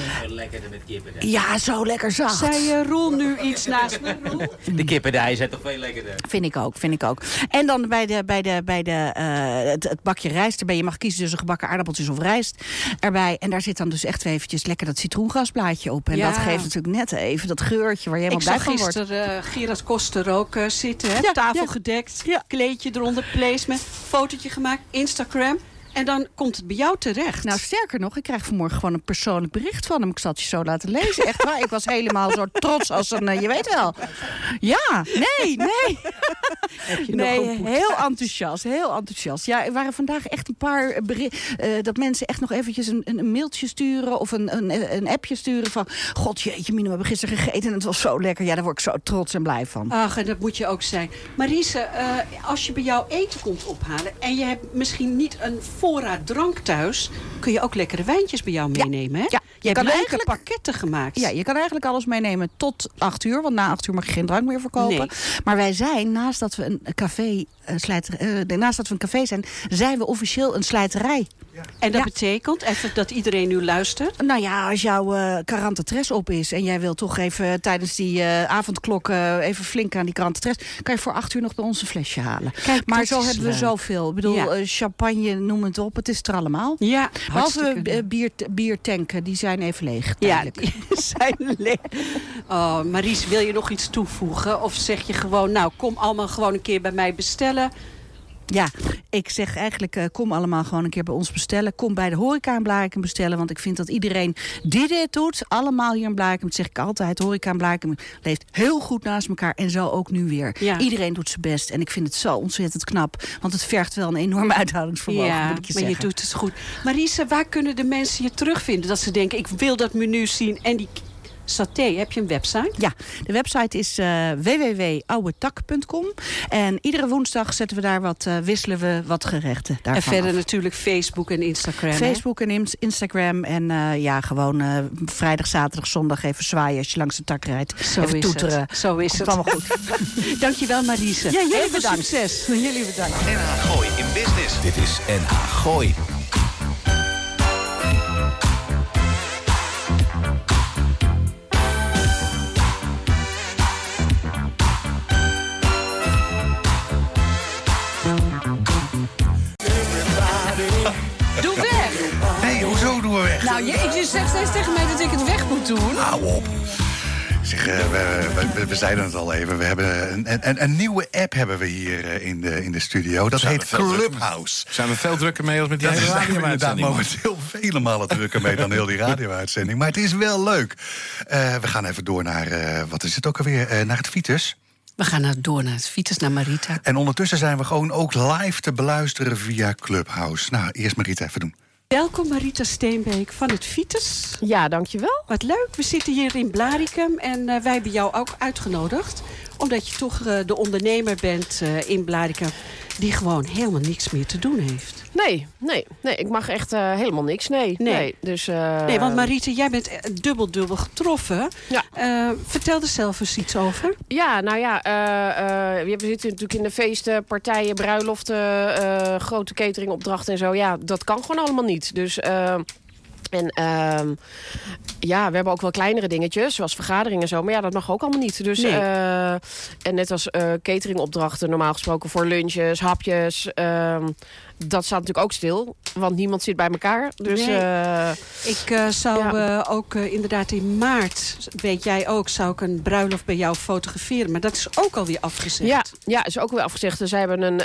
Ja, zo lekker zacht. Zei eh, Roel nu iets naast me? De kippendij zijn toch veel lekkerder. Vind ik ook, vind ik ook. En dan bij, de, bij, de, bij de, eh, het, het bakje rijst erbij. Je mag kiezen tussen gebakken aardappeltjes of rijst erbij. En daar zit dan dus echt eventjes lekker dat citroengasblaadje op. En Ja. dat geeft natuurlijk net even dat geurtje waar je helemaal Ik blij zag van wordt. gisteren eh, Gerard Koster ook eh, zitten. Hè? Ja, Tafel ja. gedekt, kleedje eronder, placement, fotootje gemaakt, Instagram. En dan komt het bij jou terecht. Nou, sterker nog, ik krijg vanmorgen gewoon een persoonlijk bericht van hem. Ik zal het je zo laten lezen. Echt waar, ik was helemaal zo trots als een, eh, je weet wel. Ja, nee, nee. je nog nee, heel enthousiast, heel enthousiast. Ja, er waren vandaag echt een paar berichten... dat mensen echt nog eventjes een, een, mailtje sturen... of een, een, een appje sturen van... God, jeetje, Mino, we hebben gisteren gegeten en het was zo lekker. Ja, daar word ik zo trots en blij van. Ach, en dat moet je ook zijn. Marise, eh, als je bij jou eten komt ophalen... en je hebt misschien niet een voorraad drank thuis... kun je ook lekkere wijntjes bij jou meenemen, hè? Ja, je hebt kan leuke eigenlijk- pakketten gemaakt. Ja, je kan eigenlijk alles meenemen tot acht uur. Want na acht uur mag je geen drank meer verkopen. Nee. Maar wij zijn, naast dat we een café, eh, slijter, eh, naast dat we een café zijn... zijn we officieel een slijterij. En dat Ja. betekent, even dat iedereen nu luistert... Nou ja, als jouw eh karantetres op is... en jij wil toch even tijdens die avondklok even flink aan die karantetres... kan je voor acht uur nog bij ons een flesje halen. Kijk, maar zo hebben we zoveel. Ik bedoel, Ja. champagne, noem het op. Het is er allemaal. Ja, Behalve bier, biertanken, die zijn even leeg. Ja, tijdelijk. die zijn leeg. Oh, Maries, wil je nog iets toevoegen? Of zeg je gewoon, nou, kom allemaal gewoon een keer bij mij bestellen. Ja, ik zeg eigenlijk, eh, kom allemaal gewoon een keer bij ons bestellen. Kom bij de horeca in Blarikum bestellen. Want ik vind dat iedereen die dit doet, allemaal hier in Blarikum... dat zeg ik altijd, horeca in Blarikum leeft heel goed naast elkaar. En zo ook nu weer. Ja. Iedereen doet zijn best. En ik vind het zo ontzettend knap. Want het vergt wel een enorme uithoudingsvermogen, ja, moet ik je maar zeggen. je doet het goed. Marise, waar kunnen de mensen je terugvinden? Dat ze denken, ik wil dat menu zien. En die saté, heb je een website? Ja, de website is eh www.ouwetak.com. En iedere woensdag zetten we daar wat, eh, wisselen we wat gerechten daarvan en verder af. natuurlijk Facebook en Instagram. hè? Facebook en Ins- Instagram. En eh, ja, gewoon eh, vrijdag, zaterdag, zondag even zwaaien als je langs de tak rijdt. Zo even is toeteren. het. Zo is het. Komt allemaal goed. Dankjewel, Marise. Ja, jullie Heel veel bedankt. succes. Jullie bedankt. NH Gooi in Business. Dit is NH Gooi. Doen we weg? Nou, je, je zegt steeds tegen mij dat ik het weg moet doen. Hou op. Zeg, eh, we, we, we- we zeiden het al even. We hebben een, een, een nieuwe app hebben we hier eh, in de, in de studio. Dat Zijn heet Clubhouse. Zijn we veel drukker mee als met die Daar hele zijn we inderdaad radio-uitzending? momenteel vele malen drukker mee dan heel die radio-uitzending. Maar het is wel leuk. Eh, we gaan even door naar, eh, wat is het ook alweer, Eh, naar het Vitus. We gaan naar, door naar het Vitus, naar Marita. En ondertussen zijn we gewoon ook live te beluisteren via Clubhouse. Nou, eerst Marita even doen. Welkom Marita Steenbeek van het Vitus. Ja, dankjewel. Wat leuk, we zitten hier in Blaricum en eh, wij hebben jou ook uitgenodigd. Omdat je toch eh, de ondernemer bent eh, in Blaricum die gewoon helemaal niks meer te doen heeft. Nee, nee, nee. Ik mag echt eh, helemaal niks. Nee, Nee. nee. dus, eh, Nee, want Marita, jij bent eh, dubbel-dubbel getroffen. Ja. Eh, vertel er zelf eens iets over. Ja, nou ja, we zitten natuurlijk in de feesten, partijen, bruiloften, grote cateringopdrachten en zo. Ja, dat kan gewoon allemaal niet. Dus. en ehm, ja, we hebben ook wel kleinere dingetjes, zoals vergaderingen en zo. Maar ja, dat mag ook allemaal niet. Dus, Nee. en net als eh, cateringopdrachten, normaal gesproken voor lunches, hapjes. Dat staat natuurlijk ook stil, want niemand zit bij elkaar. Dus Nee. eh, Ik eh, zou Ja. eh, ook inderdaad in maart, weet jij ook, zou ik een bruiloft bij jou fotograferen. Maar dat is ook alweer afgezegd. Ja, ja, is ook weer afgezegd. Dus zij hebben een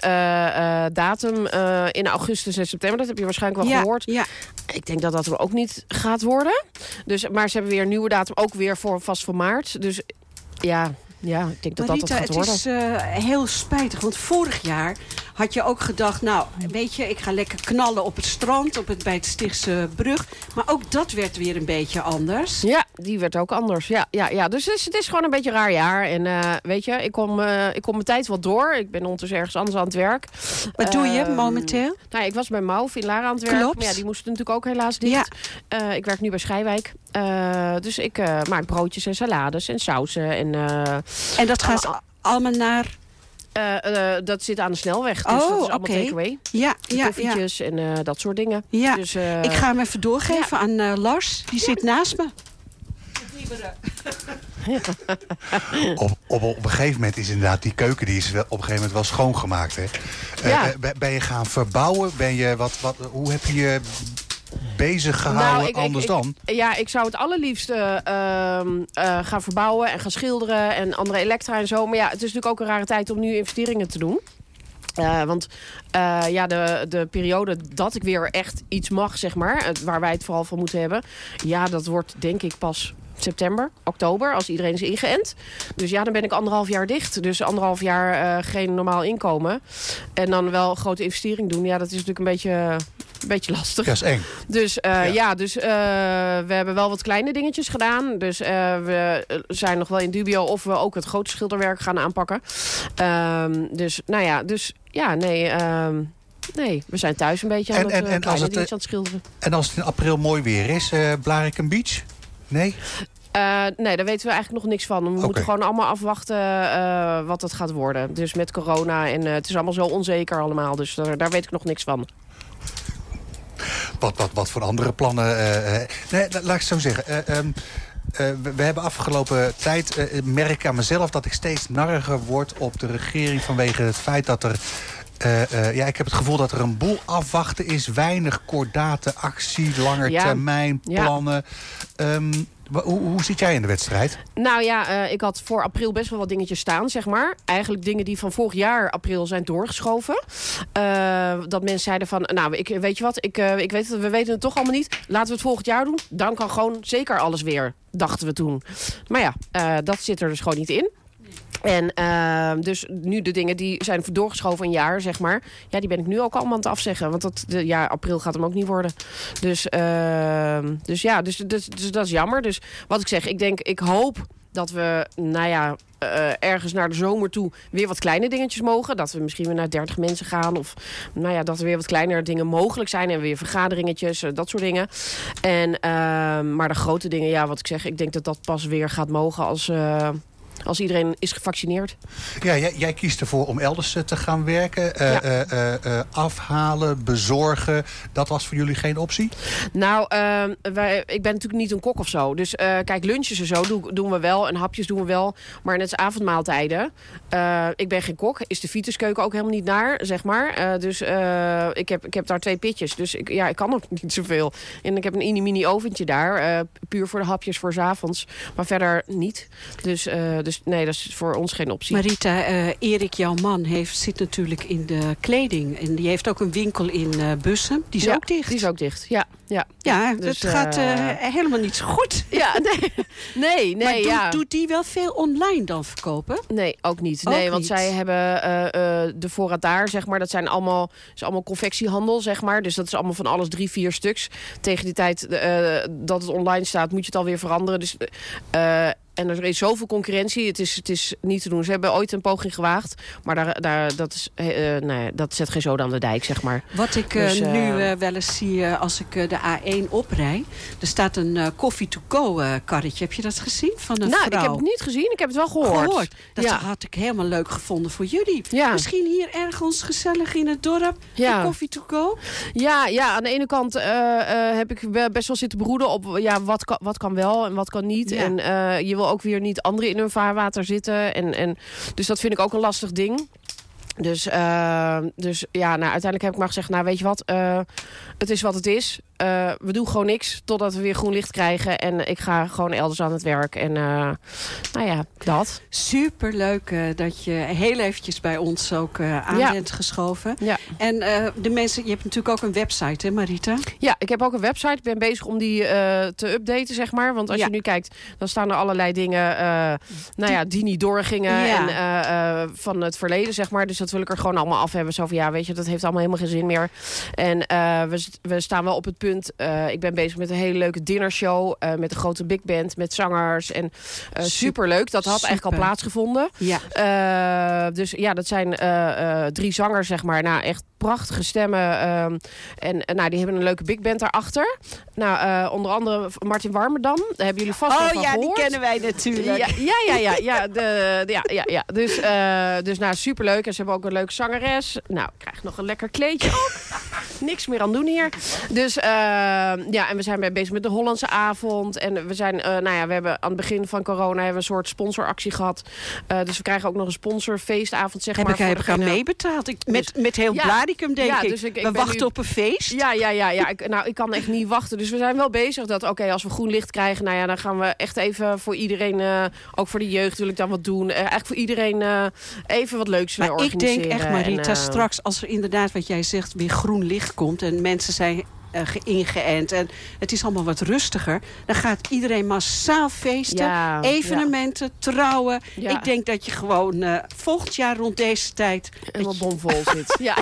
datum in augustus en september. Dat heb je waarschijnlijk wel ja, gehoord. Ja. Ik denk dat dat er ook niet gaat worden. Dus, maar ze hebben weer een nieuwe datum, ook weer voor, vast voor maart. Dus ja, ja ik denk dat Marita, dat het gaat het worden. is eh, heel spijtig. Want vorig jaar had je ook gedacht... nou, weet je, ik ga lekker knallen op het strand... Op het, bij het Stichtse brug. Maar ook dat werd weer een beetje anders. Ja, die werd ook anders. Ja, ja, ja. Dus het is, het is gewoon een beetje een raar jaar. En eh, weet je, ik kom, eh, ik kom mijn tijd wel door. Ik ben ondertussen ergens anders aan het werk. Wat doe je Ehm, momenteel? Nou, ik was bij Mauv in Lara aan het werk. Klopt. Maar ja, die moesten natuurlijk ook helaas dicht. Ja. Eh, ik werk nu bij Schijwijk. Dus ik maak broodjes en salades en sausen. En, En dat gaat allemaal naar... eh, eh, dat zit aan de snelweg. Dus Oh, dat is allemaal oké. takeaway. Ja, ja, en eh, dat soort dingen. ja. Dus, eh, ik ga hem even doorgeven aan eh, Lars. Die zit naast me. op, op, op een gegeven moment is inderdaad die keuken... die is wel, op een gegeven moment wel schoongemaakt. Hè? Eh, Ja. ben- ben je gaan verbouwen? Ben je, wat, wat, hoe heb je je bezig gehouden Nou, ik- ik- anders ik- dan? Ja, ik zou het allerliefste ehm, eh, gaan verbouwen en gaan schilderen en andere elektra en zo. Maar ja, het is natuurlijk ook een rare tijd om nu investeringen te doen. Eh, want eh, ja, de, de periode dat ik weer echt iets mag, zeg maar, het- waar wij het vooral van moeten hebben, ja, dat wordt denk ik pas september, oktober, als iedereen is ingeënt. Dus ja, dan ben ik anderhalf jaar dicht. Dus anderhalf jaar geen normaal inkomen. En dan wel een grote investering doen. Ja, dat is natuurlijk een beetje, een beetje lastig. Ja, is eng. Dus eh, ja. dus eh, we hebben wel wat kleine dingetjes gedaan. Dus eh, we zijn nog wel in dubio of we ook het grote schilderwerk gaan aanpakken. Ehm, dus nou ja, dus ja, nee... ehm, Nee, we zijn thuis een beetje aan het, en- en als het, dingetjes aan het schilderen. En als het in april mooi weer is, eh Blarikum Beach? Nee? Eh, nee, daar weten we eigenlijk nog niks van. We moeten gewoon allemaal afwachten wat het gaat worden. Dus met corona en het is allemaal zo onzeker allemaal. Dus daar, daar weet ik nog niks van. Wat, wat, wat voor andere plannen? eh, eh, nee, la- laat ik het zo zeggen. Eh, ehm, eh, we, we hebben afgelopen tijd, merk ik aan mezelf... dat ik steeds narriger word op de regering vanwege het feit dat er... ja, ik heb het gevoel dat er een boel afwachten is. Weinig kordate actie, langer Ja. termijn Ja. plannen. Ehm, hoe, hoe zit jij in de wedstrijd? Nou ja, eh, ik had voor april best wel wat dingetjes staan, zeg maar. Eigenlijk dingen die van vorig jaar april zijn doorgeschoven. Eh, dat mensen zeiden van, nou, ik, weet je wat, ik, eh, ik weet het, we weten het toch allemaal niet. Laten we het volgend jaar doen. Dan kan gewoon zeker alles weer, dachten we toen. Maar ja, dat zit er dus gewoon niet in. En eh, dus nu de dingen die zijn doorgeschoven een jaar, zeg maar. Ja, die ben ik nu ook allemaal aan het afzeggen. Want dat, de, ja, april gaat hem ook niet worden. Dus, eh, dus ja, dus, dus, dus dat is jammer. Dus wat ik zeg, ik denk, ik hoop dat we, nou ja, eh, ergens naar de zomer toe weer wat kleine dingetjes mogen. Dat we misschien weer naar 30 mensen gaan. Of nou ja, dat er weer wat kleinere dingen mogelijk zijn. En weer vergaderingetjes, eh, dat soort dingen. En, eh, maar de grote dingen, ja, wat ik zeg, ik denk dat dat pas weer gaat mogen als, eh, als iedereen is gevaccineerd. Ja, jij, jij kiest ervoor om elders eh, te gaan werken. Eh, Ja. eh, afhalen, bezorgen. Dat was voor jullie geen optie? Nou, ehm, wij, ik ben natuurlijk niet een kok of zo. Dus kijk, lunches en zo doen, doen we wel. En hapjes doen we wel. Maar net als avondmaaltijden. ik ben geen kok. Is de Vituskeuken ook helemaal niet naar, zeg maar. Dus ik, heb, ik heb daar twee pitjes. Dus ik, ja, ik kan ook niet zoveel. En ik heb een mini-mini oventje daar. puur voor de hapjes voor 's avonds. Maar verder niet. Dus, dus nee, dat is voor ons geen optie. Marita, eh, Erik, jouw man, heeft, zit natuurlijk in de kleding. En die heeft ook een winkel in eh Bussen. Die is Ja, ook dicht. Die is ook dicht, ja. Ja, Ja, Dus, dat gaat eh, helemaal niet zo goed. Ja, nee. Nee, nee, maar doet, ja. doet die wel veel online dan verkopen? Nee, ook niet. Ook Nee, want zij hebben de voorraad daar, zeg maar. Dat zijn allemaal, is allemaal confectiehandel, zeg maar. Dus dat is allemaal van alles drie, vier stuks. Tegen die tijd dat het online staat, moet je het alweer veranderen. Dus, eh, en er is zoveel concurrentie. Het is, het is niet te doen. Ze hebben ooit een poging gewaagd. Maar daar, daar, dat, is, eh, eh, nee, dat zet geen zoden aan de dijk, zeg maar. Wat ik eh, Dus, nu wel eens zie als ik de A1 oprij... er staat een eh, coffee-to-go eh, karretje. Heb je dat gezien? Van een nou, vrouw? ik heb het niet gezien. Ik heb het wel gehoord. Dat ja. had ik helemaal leuk gevonden voor jullie. Ja. Misschien hier ergens gezellig in het dorp. Ja. Een coffee-to-go. Ja, ja, aan de ene kant heb ik be- best wel zitten broeden op ja, wat, kan, wat kan wel en wat kan niet. En je wil ook weer niet anderen in hun vaarwater zitten. En, en, dus dat vind ik ook een lastig ding. Dus, eh, dus ja, nou, uiteindelijk heb ik maar gezegd, nou weet je wat, eh, het is wat het is. Eh, we doen gewoon niks totdat we weer groen licht krijgen. En ik ga gewoon elders aan het werk. En eh, nou ja, dat. Super leuk dat je heel eventjes bij ons ook eh, aan Ja. bent geschoven. Ja. En eh, de mensen, je hebt natuurlijk ook een website, hè Marita? Ja, ik heb ook een website. Ik ben bezig om die eh, te updaten, zeg maar. Want als Ja. je nu kijkt, dan staan er allerlei dingen... eh, nou ja, die niet doorgingen Ja. en, eh, eh, van het verleden, zeg maar. Dus dat wil ik er gewoon allemaal af hebben. Zo van, ja, weet je, dat heeft allemaal helemaal geen zin meer. En eh, we, we staan wel op het punt... eh, ik ben bezig met een hele leuke dinnershow... eh, met een grote big band, met zangers. En eh superleuk. Dat had eigenlijk al Super. plaatsgevonden. Ja. Dus ja, dat zijn drie zangers, zeg maar. Nou, echt prachtige stemmen. ehm, en nou, die hebben een leuke big band daarachter. Nou, onder andere Martin Warmerdam. Daar hebben jullie vast Oh van ja, die kennen wij natuurlijk. Ja, ja, ja, ja, ja, de, de- ja, ja, ja. Dus, dus nou, superleuk. En ze hebben ook een leuke zangeres. Nou, ik krijg nog een lekker kleedje ook. Niks meer aan doen hier. Dus eh, ja, en we zijn bezig met de Hollandse avond. En we zijn, eh, nou ja, we hebben aan het begin van corona hebben we een soort sponsoractie gehad. Eh, dus we krijgen ook nog een sponsorfeestavond, zeg Heb maar. ik, heb ik aan meebetaald? Ik, met, Dus- met heel Ja. Bladicum, denk Ja, ik. dus ik- ik We wachten nu- op een feest. Ja, ja, ja. ja. Ik, nou, ik kan echt niet wachten. Dus we zijn wel bezig dat, oké, als we groen licht krijgen... nou ja, dan gaan we echt even voor iedereen, ook voor de jeugd wil ik dan wat doen. Eigenlijk voor iedereen even wat leuks Maar ik denk organiseren. echt, Marita, En, straks als er inderdaad wat jij zegt... weer groen licht komt en mensen zijn eh, geïngeënt... en het is allemaal wat rustiger... dan gaat iedereen massaal feesten, Ja, evenementen, trouwen. Ja. Ik denk dat je gewoon eh, volgend jaar rond deze tijd... Helemaal bomvol zit. Ja,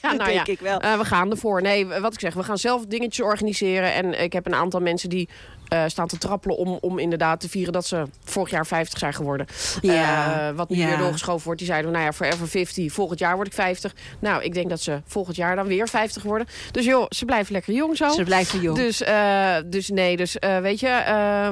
ja, nou denk ik wel. Eh, we gaan ervoor. Nee, wat ik zeg, we gaan zelf dingetjes organiseren. En ik heb een aantal mensen die eh, staan te trappelen om, om inderdaad te vieren dat ze vorig jaar 50 zijn geworden. Ja, Eh, wat nu ja. weer doorgeschoven wordt. Die zeiden, nou ja, forever 50. Volgend jaar word ik 50. Nou, ik denk dat ze volgend jaar dan weer 50 worden. Dus joh, ze blijven lekker jong zo. Ze blijven jong. Dus, eh, dus nee, dus weet je,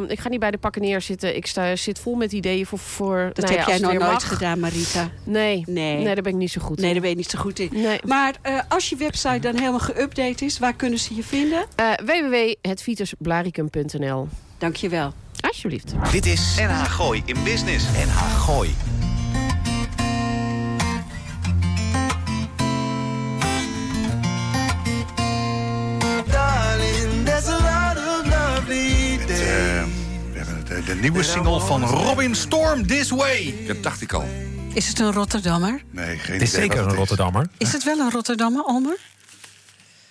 ik ga niet bij de pakken neerzitten. Ik sta, zit vol met ideeën voor... voor Dat nou heb jij nog nooit mag. gedaan, Marita. Nee, Nee. nee, daar ben ik niet zo goed Nee, in. daar ben je niet zo goed in. Nee. Maar als je website dan helemaal geüpdate is... waar kunnen ze je vinden? Uh, www.hetvitusblaricum.nl Dankjewel. Alsjeblieft. Dit is NH Gooi in Business. NH Gooi. Darling, there's a lot of lovely Met, eh, we hebben de, de nieuwe single van Robin Storm, This Way. Dat dacht ik al. Is het een Rotterdammer? Nee, geen Het is idee zeker wat een. Rotterdammer. Is het wel een Rotterdammer, Almer?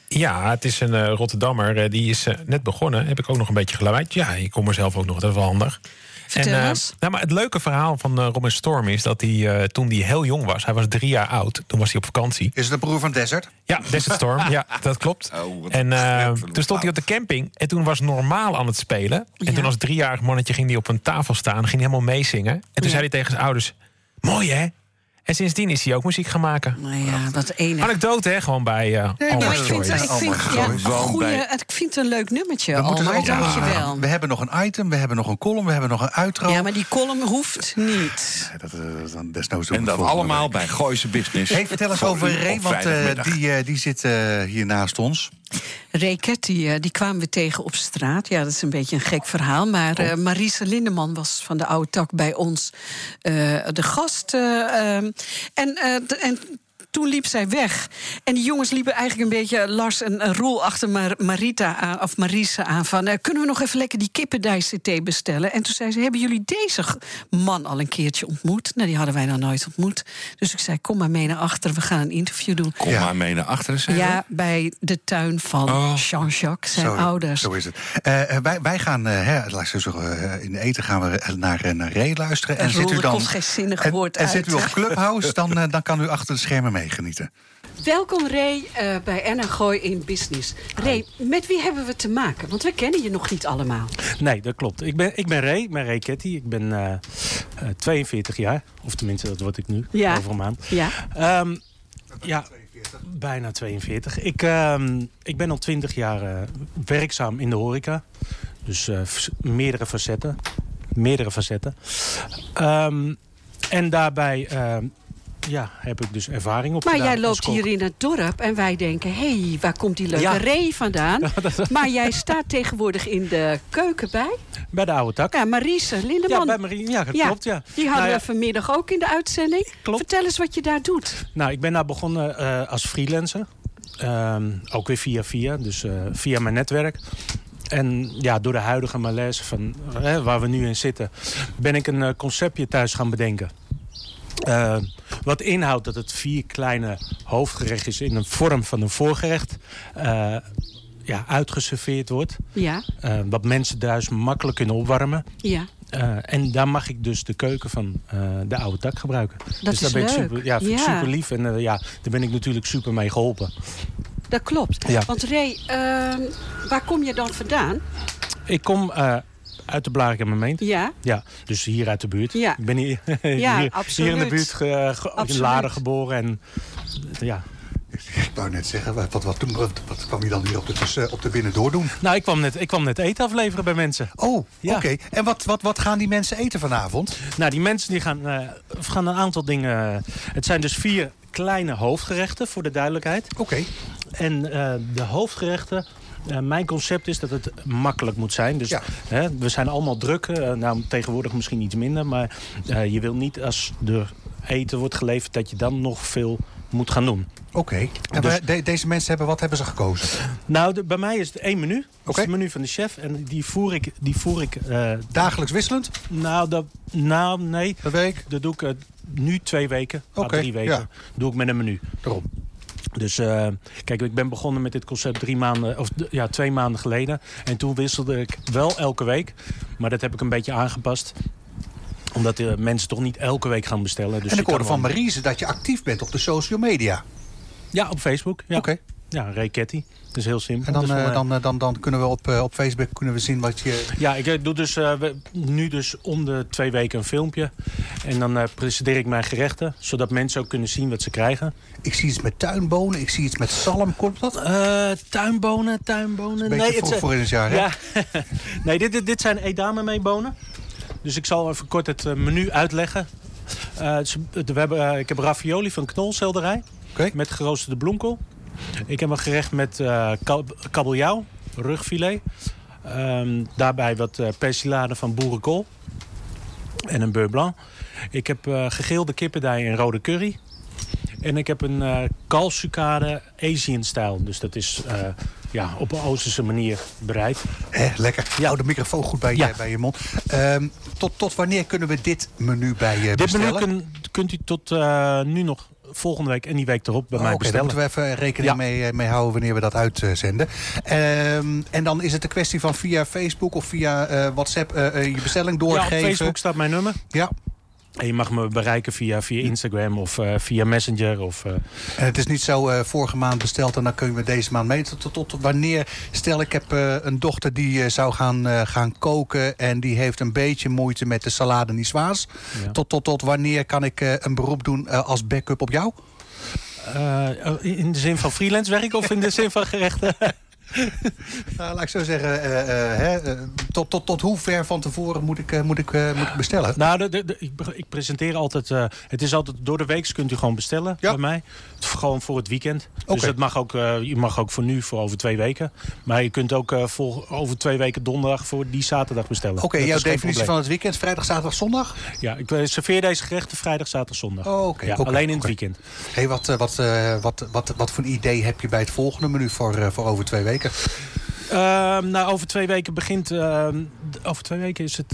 Ja, het is een eh, Rotterdammer. eh, die is eh, net begonnen. Heb ik ook nog een beetje geluid. Ja, ik kom er zelf ook nog. Dat is wel handig. Vertel eens. nou, maar het leuke verhaal van eh, Robin Storm is dat hij eh, toen hij heel jong was, hij was drie jaar oud, toen was hij op vakantie. Is het de broer van Desert? Ja, Desert Storm, ja, dat klopt. Oh, en eh, toen stond hij op de camping en toen was normaal aan het spelen. En Ja. toen als driejarig mannetje ging hij op een tafel staan, ging hij helemaal meezingen. En toen Ja. zei hij tegen zijn ouders: Mooi hè? En sindsdien is hij ook muziek gaan maken. Nou ja, dat ene. Anekdote, hè? Gewoon bij eh Nee, Albert maar ik vind, ik vind, ja, goeie- het- ik vind het een leuk nummertje, We hebben nog een item, we hebben nog een column, we hebben nog een outro. Ja, maar die column hoeft niet. Dat, eh, dan desnoods En dat allemaal week. bij Gooise Business. Hey, vertel eens over Ray, want eh, die, eh, die zit eh, hier naast ons. Reket, die, eh, die kwamen we tegen op straat. Ja, dat is een beetje een gek verhaal. Maar Oh. eh Marise Lindeman was van de oude tak bij ons eh, de gast. eh, ehm, en, en toen liep zij weg. En die jongens liepen eigenlijk een beetje Lars en, Roel achter Mar- Marita aan, of Marise aan. Van, eh, kunnen we nog even lekker die kippendijs-thee bestellen? En toen zei ze, hebben jullie deze man al een keertje ontmoet? Nou, die hadden wij nog nooit ontmoet. Dus ik zei, kom maar mee naar achter, we gaan een interview doen. Kom Ja. maar mee naar achteren. zei Ja, bij de tuin van Oh. Jean-Jacques, zijn Zo- ouders. Zo is het. Eh, eh, wij, wij gaan, eh, hè, laat ik zo zeggen, eh, in de eten gaan we naar, eh, naar Ray luisteren. En zit Roel, u dan, komt geen zinnig en, woord en uit, zit u op? Clubhouse, dan, eh, dan kan u achter de schermen meegenieten. Welkom Ray eh, bij Enna Gooi in Business. Ray, met wie hebben we te maken? Want we kennen je nog niet allemaal. Nee, dat klopt. Ik ben, ik ben Ray, ik ben Ray Ketty. Ik ben eh, eh, 42 jaar. Of tenminste, dat word ik nu, Ja. over een maand. Ja. Ehm, ja, bijna 42. Ik, ehm, ik ben al 20 jaar eh, werkzaam in de horeca. Dus eh, meerdere facetten. Meerdere facetten. Ehm, en daarbij ja, heb ik dus ervaring op Maar jij loopt hier in het dorp en wij denken... hé, hey, waar komt die leuke Ja. Ray vandaan? maar jij staat tegenwoordig in de keuken bij? Bij de oude tak. Ja, Marise Lindeman. Ja, bij Marie, ja, dat klopt, ja. Die hadden Nou ja, we vanmiddag ook in de uitzending. Vertel eens wat je daar doet. Nou, ik ben daar begonnen eh, als freelancer. Ehm, ook weer via via, dus eh, via mijn netwerk. En ja, door de huidige malaise van eh, waar we nu in zitten... ben ik een eh, conceptje thuis gaan bedenken. Eh, wat inhoudt dat het vier kleine hoofdgerechtjes in een vorm van een voorgerecht... eh, ja, uitgeserveerd wordt. Ja, Eh, wat mensen thuis makkelijk kunnen opwarmen. ja. En daar mag ik dus de keuken van de oude tak gebruiken. dus is daar ben ik leuk. super, ja, vind ik super lief. En ja, daar ben ik natuurlijk super mee geholpen. Dat klopt. Ja. Want Ray, waar kom je dan vandaan? Ik kom uit de Blarikum gemeente. Ja. Ja, dus hier uit de buurt. Ja. Ik ben hier, Ja, hier, absoluut. hier in de buurt ge, ge- in. Laren geboren. En, ja. Ik wou net zeggen, wat, wat, wat, wat, wat kwam je dan hier op de, op de binnendoor doen? Nou, ik kwam, net, ik kwam net eten afleveren bij mensen. Oh, Ja. oké. En wat, wat, wat gaan die mensen eten vanavond? Nou, die mensen die gaan, eh, gaan een aantal dingen... Het zijn dus vier kleine hoofdgerechten, voor de duidelijkheid. Oké. En eh, de hoofdgerechten... eh, mijn concept is dat het makkelijk moet zijn. Dus hè, we zijn allemaal druk. eh, nou, tegenwoordig misschien iets minder. Maar eh, je wil niet als er eten wordt geleverd... dat je dan nog veel moet gaan doen. Oké. En Dus- de- deze mensen hebben, wat hebben ze gekozen? Nou, de- bij mij is het één menu. Dat is het menu van de chef. En die voer ik... Die voer ik Dagelijks wisselend? Nou, dat, nou nee. Een week? Dat doe ik nu twee weken. à Oké, drie weken. ja. Doe ik met een menu. Daarom. Dus eh, kijk, ik ben begonnen met dit concept drie maanden, of ja, twee maanden geleden. En toen wisselde ik wel elke week. Maar dat heb ik een beetje aangepast omdat de mensen toch niet elke week gaan bestellen. Dus en ik hoorde van Marise dat je actief bent op de social media. Ja, op Facebook. Ja. Oké. Ja, Ray Ketty. Dat is heel simpel. En dan, eh, mij- dan, eh, dan, dan kunnen we op, eh, op Facebook kunnen we zien wat je... Ja, ik doe dus nu dus om de twee weken een filmpje. En dan eh, presenteer ik mijn gerechten, zodat mensen ook kunnen zien wat ze krijgen. Ik zie iets met tuinbonen, ik zie iets met zalm. Klopt dat? Tuinbonen, tuinbonen. Het vroeg zijn- voor in het jaar, hè? Ja. nee, dit, dit, dit zijn edame meebonen. Dus ik zal even kort het menu uitleggen. We hebben, ik heb ravioli van knolselderij. Met geroosterde bloemkool. Ik heb een gerecht met kab- kabeljauw, rugfilet. Ehm, daarbij wat eh persilade van boerenkool. En een beurre blanc. Ik heb eh gegeelde kippendij en rode curry. En ik heb een eh kalfsucade Asian stijl. Dus dat is ja, op een Oosterse manier bereid. Hè, lekker. Hou de microfoon goed bij, je, bij je mond. Ehm, tot, tot wanneer kunnen we dit menu bij je Dit menu bestellen? kun- kunt u tot nu nog volgende week en die week erop bij Oh, mij daar bestellen. moeten we even rekening Ja. mee, eh, mee houden wanneer we dat uitzenden. Ehm, en dan is het een kwestie van via Facebook of via eh, WhatsApp eh, eh, je bestelling doorgeven. Ja, op Facebook staat mijn nummer. Ja. En je mag me bereiken via, via Instagram of eh, via Messenger. Of, eh, En het is niet zo eh, vorige maand besteld en dan kunnen we deze maand mee. Tot, tot, tot wanneer? Stel, ik heb eh, een dochter die eh, zou gaan, eh, gaan koken... en die heeft een beetje moeite met de salade niçoise. Ja. Tot, tot, tot wanneer kan ik eh, een beroep doen eh, als backup op jou? eh, in de zin van freelance werk of in de zin van gerechten? Nou, laat ik zo zeggen, eh, eh, hè, eh, tot, tot, tot hoe ver van tevoren moet ik, moet ik, moet ik bestellen? Nou, de, de, de- ik, ik presenteer altijd... het is altijd door de week kunt u gewoon bestellen bij mij. Het- Gewoon voor het weekend. Dus dat mag ook, je mag ook voor nu, voor over twee weken. Maar je kunt ook voor, over twee weken donderdag voor die zaterdag bestellen. Oké, jouw definitie probleem. van het weekend, vrijdag, zaterdag, zondag? Ja, ik serveer deze gerechten vrijdag, zaterdag, zondag. Oh, oké, ja, alleen in het weekend. Hey, wat, wat, eh, wat, wat, wat voor een idee heb je bij het volgende menu voor, voor over twee weken? Zeker. Ehm, nou, over twee weken begint... ehm, over twee weken is het...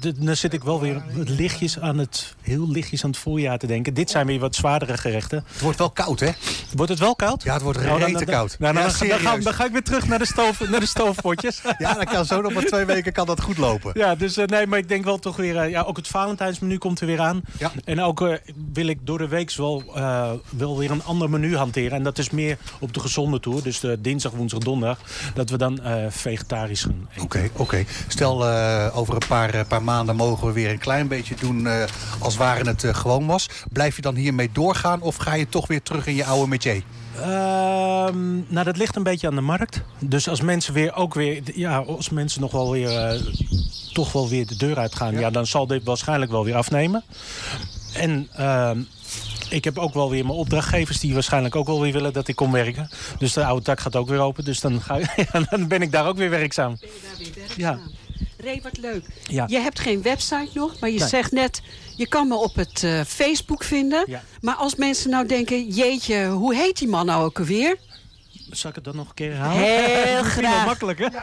d- dan zit ik wel weer lichtjes aan het... Heel lichtjes aan het voorjaar te denken. Dit zijn weer wat zwaardere gerechten. Het wordt wel koud, hè? Wordt het wel koud? Ja, het wordt Nou, rete dan- koud. Nou, dan, Ja, dan, dan, ga, dan ga ik weer terug naar de, stoof, naar de stoofpotjes. Ja, dan kan zo nog maar twee weken kan dat goed lopen. Ja, dus eh, nee, maar ik denk wel toch weer... eh, ja, ook het Valentijnsmenu komt er weer aan. Ja. En ook wil ik door de week wel, wel weer een ander menu hanteren. En dat is meer op de gezonde toer. Dus dinsdag, woensdag, donderdag. Dat we dan eh, vegetarisch gaan eten. Oké, oké. Stel, eh, over een paar, eh, paar maanden mogen we weer een klein beetje doen als waren het gewoon was. Blijf je dan hiermee doorgaan of ga je toch weer terug in je oude métier? Ehm, nou, dat ligt een beetje aan de markt. Dus als mensen weer ook weer... Ja, als mensen nog wel weer... toch wel weer de deur uitgaan... Ja. dan zal dit waarschijnlijk wel weer afnemen. En... ehm, ik heb ook wel weer mijn opdrachtgevers die waarschijnlijk ook wel weer willen dat ik kom werken. Dus de oude tak gaat ook weer open. Dus dan, ga, ja, dan ben ik daar ook weer werkzaam. Ja. Ray, wat leuk. Ja. Je hebt geen website nog, maar je Nee. zegt net... je kan me op het eh, Facebook vinden. Ja. Maar als mensen nou denken... jeetje, hoe heet die man nou ook alweer? Zal ik het dan nog een keer herhalen? Heel graag. makkelijk, hè?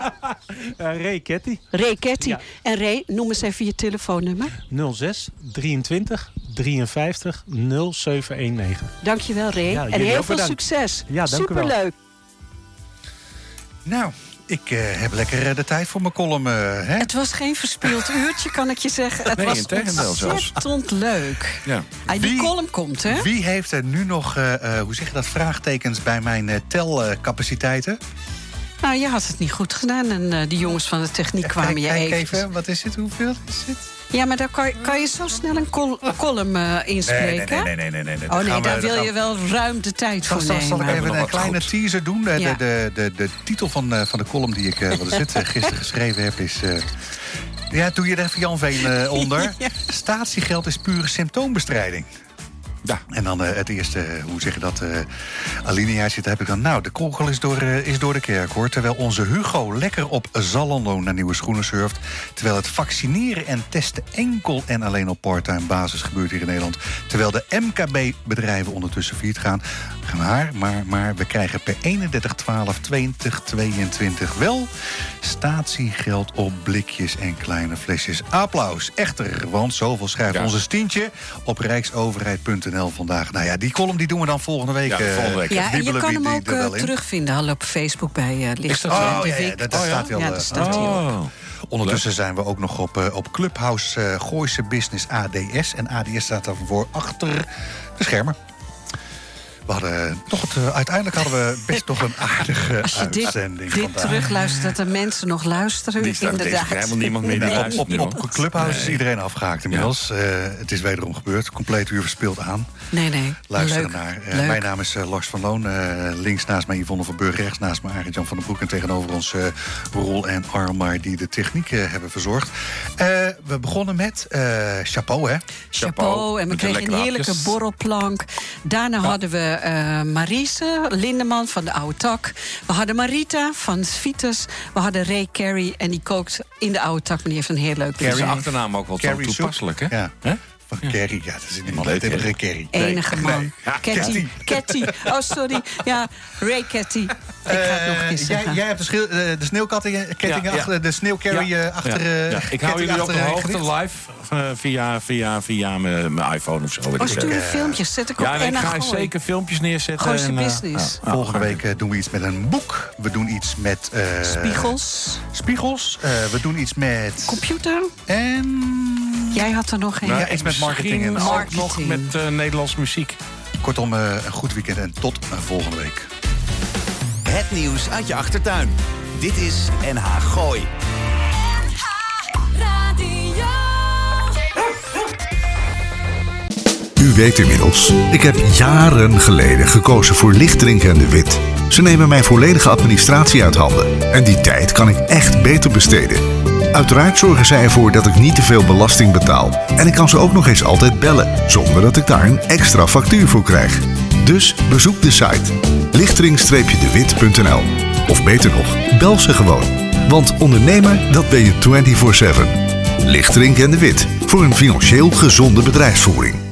Eh, Ray Ketty. Ray Ketty. Ja. En Ray, noem eens even je telefoonnummer. 06 23 53 0719. Dankjewel, Ray. Ja, en heel veel bedankt. succes. Ja, dank u wel. Superleuk. Nou, ik eh, heb lekker eh, de tijd voor mijn column. eh, hè? Het was geen verspild uurtje, kan ik je zeggen. Het Nee, was ontzettend leuk. Ja. Ah, die column komt, hè? Wie heeft er nu nog, hoe zeg je dat, vraagtekens bij mijn telcapaciteiten? Nou, je had het niet goed gedaan. En die jongens van de techniek kwamen Kijk, je kijk even... even, wat is dit, hoeveel is dit? Ja, maar daar kan, je- kan je zo snel een col- column eh, inspreken? Nee, nee, nee, nee, nee, nee. Oh nee, daar wil je we- wel ruim de tijd voor zal, nemen. zal ik even een kleine teaser doen? De, Ja. de, de, de, de titel van, eh, van de column die ik eh, wat is het, eh, gisteren geschreven heb is... eh, ja, doe je er even Jan Veen eh, onder. Statiegeld is pure symptoombestrijding. Ja. En dan eh, het eerste, eh, hoe zeg je dat, eh alinea zit, heb ik dan... Nou, de kogel is door, is door de kerk, hoor. Terwijl onze Hugo lekker op Zalando naar nieuwe schoenen surft. Terwijl het vaccineren en testen enkel en alleen op part-time basis gebeurt hier in Nederland. Terwijl de MKB-bedrijven ondertussen failliet gaan. Maar, maar, maar we krijgen per 31-12-2022 wel statiegeld op blikjes en kleine flesjes. Applaus, echter, want zoveel schrijft Ja. onze Stientje op rijksoverheid.nl vandaag. Nou ja, die column die doen we dan volgende week. Ja, volgende week. eh, Ja, en je kan hem ook eh, wel in. terugvinden al op Facebook bij uh, Licht dat zo? van Oh, de ja, dat- daar staat al, Ja, eh, staat Oh. op. Ondertussen zijn we ook nog op, eh, op Clubhouse eh Gooise Business ADS. En ADS staat daarvoor achter de schermen. We hadden toch het, eh, uiteindelijk hadden we best nog een aardige Als je dit, uitzending dit vandaag. terugluistert, dat er mensen nog luisteren. Die staat inderdaad. tegen helemaal niemand meer Ja, op, op, op. Clubhouse is Nee. iedereen afgehaakt inmiddels. Eh, het is wederom gebeurd. Compleet uur verspeeld aan. Nee, nee. Luisteren Leuk. naar. Eh, Leuk. mijn naam is eh, Lars van Loon. Eh, links naast mij Yvonne van Burg. Rechts naast mij Arend Jan van den Broek. En tegenover ons eh Roel en Armar die de techniek eh, hebben verzorgd. Eh, we begonnen met eh, chapeau, hè? Chapeau. En we kregen een heerlijke borrelplank. Daarna hadden we eh Marise Lindeman van de Oude Tak. We hadden Marita van Vitus. We hadden Ray Carey en die kookt in de Oude Tak. Maar die heeft een heel leuk bedrijf. achternaam ook wel Carrie toepasselijk, hè? Ja. Hè? Kerry. Ja, dat is niet Maar leuk. Kerry. Enige man. Ja, Catty. Catty. Oh, sorry. Ja, Ray Catty. Ik ga het nog Eh, eens jij, hebt de, schil- eh, de sneeuwkettingen Ja, ja. achter, de sneeuwcarry Ja. achter... Ja. eh, Ja, Ik hou jullie op de hoogte live via, via, via mijn mijn iPhone of zo. Oh, stuur filmpjes. Zet ik op Ja, en ik ga Gooi. zeker filmpjes neerzetten. Eh, business. ja. Volgende week doen we iets met een boek. We doen iets met... eh, Spiegels. Spiegels. Eh, we doen iets met... Computer. En... Jij had er nog een. Ja, iets met marketing en ook nog met eh Nederlandse muziek. Kortom, eh, een goed weekend en tot eh, volgende week. Het nieuws uit je achtertuin. Dit is NH Gooi. U weet inmiddels, ik heb jaren geleden gekozen voor Lichtdrinken en de Wit. Ze nemen mijn volledige administratie uit handen. En die tijd kan ik echt beter besteden. Uiteraard zorgen zij ervoor dat ik niet te veel belasting betaal. En ik kan ze ook nog eens altijd bellen, zonder dat ik daar een extra factuur voor krijg. Dus bezoek de site lichtering-dewit.nl Of beter nog, bel ze gewoon. Want ondernemer, dat ben je 24-7. Lichtering en de Wit, voor een financieel gezonde bedrijfsvoering.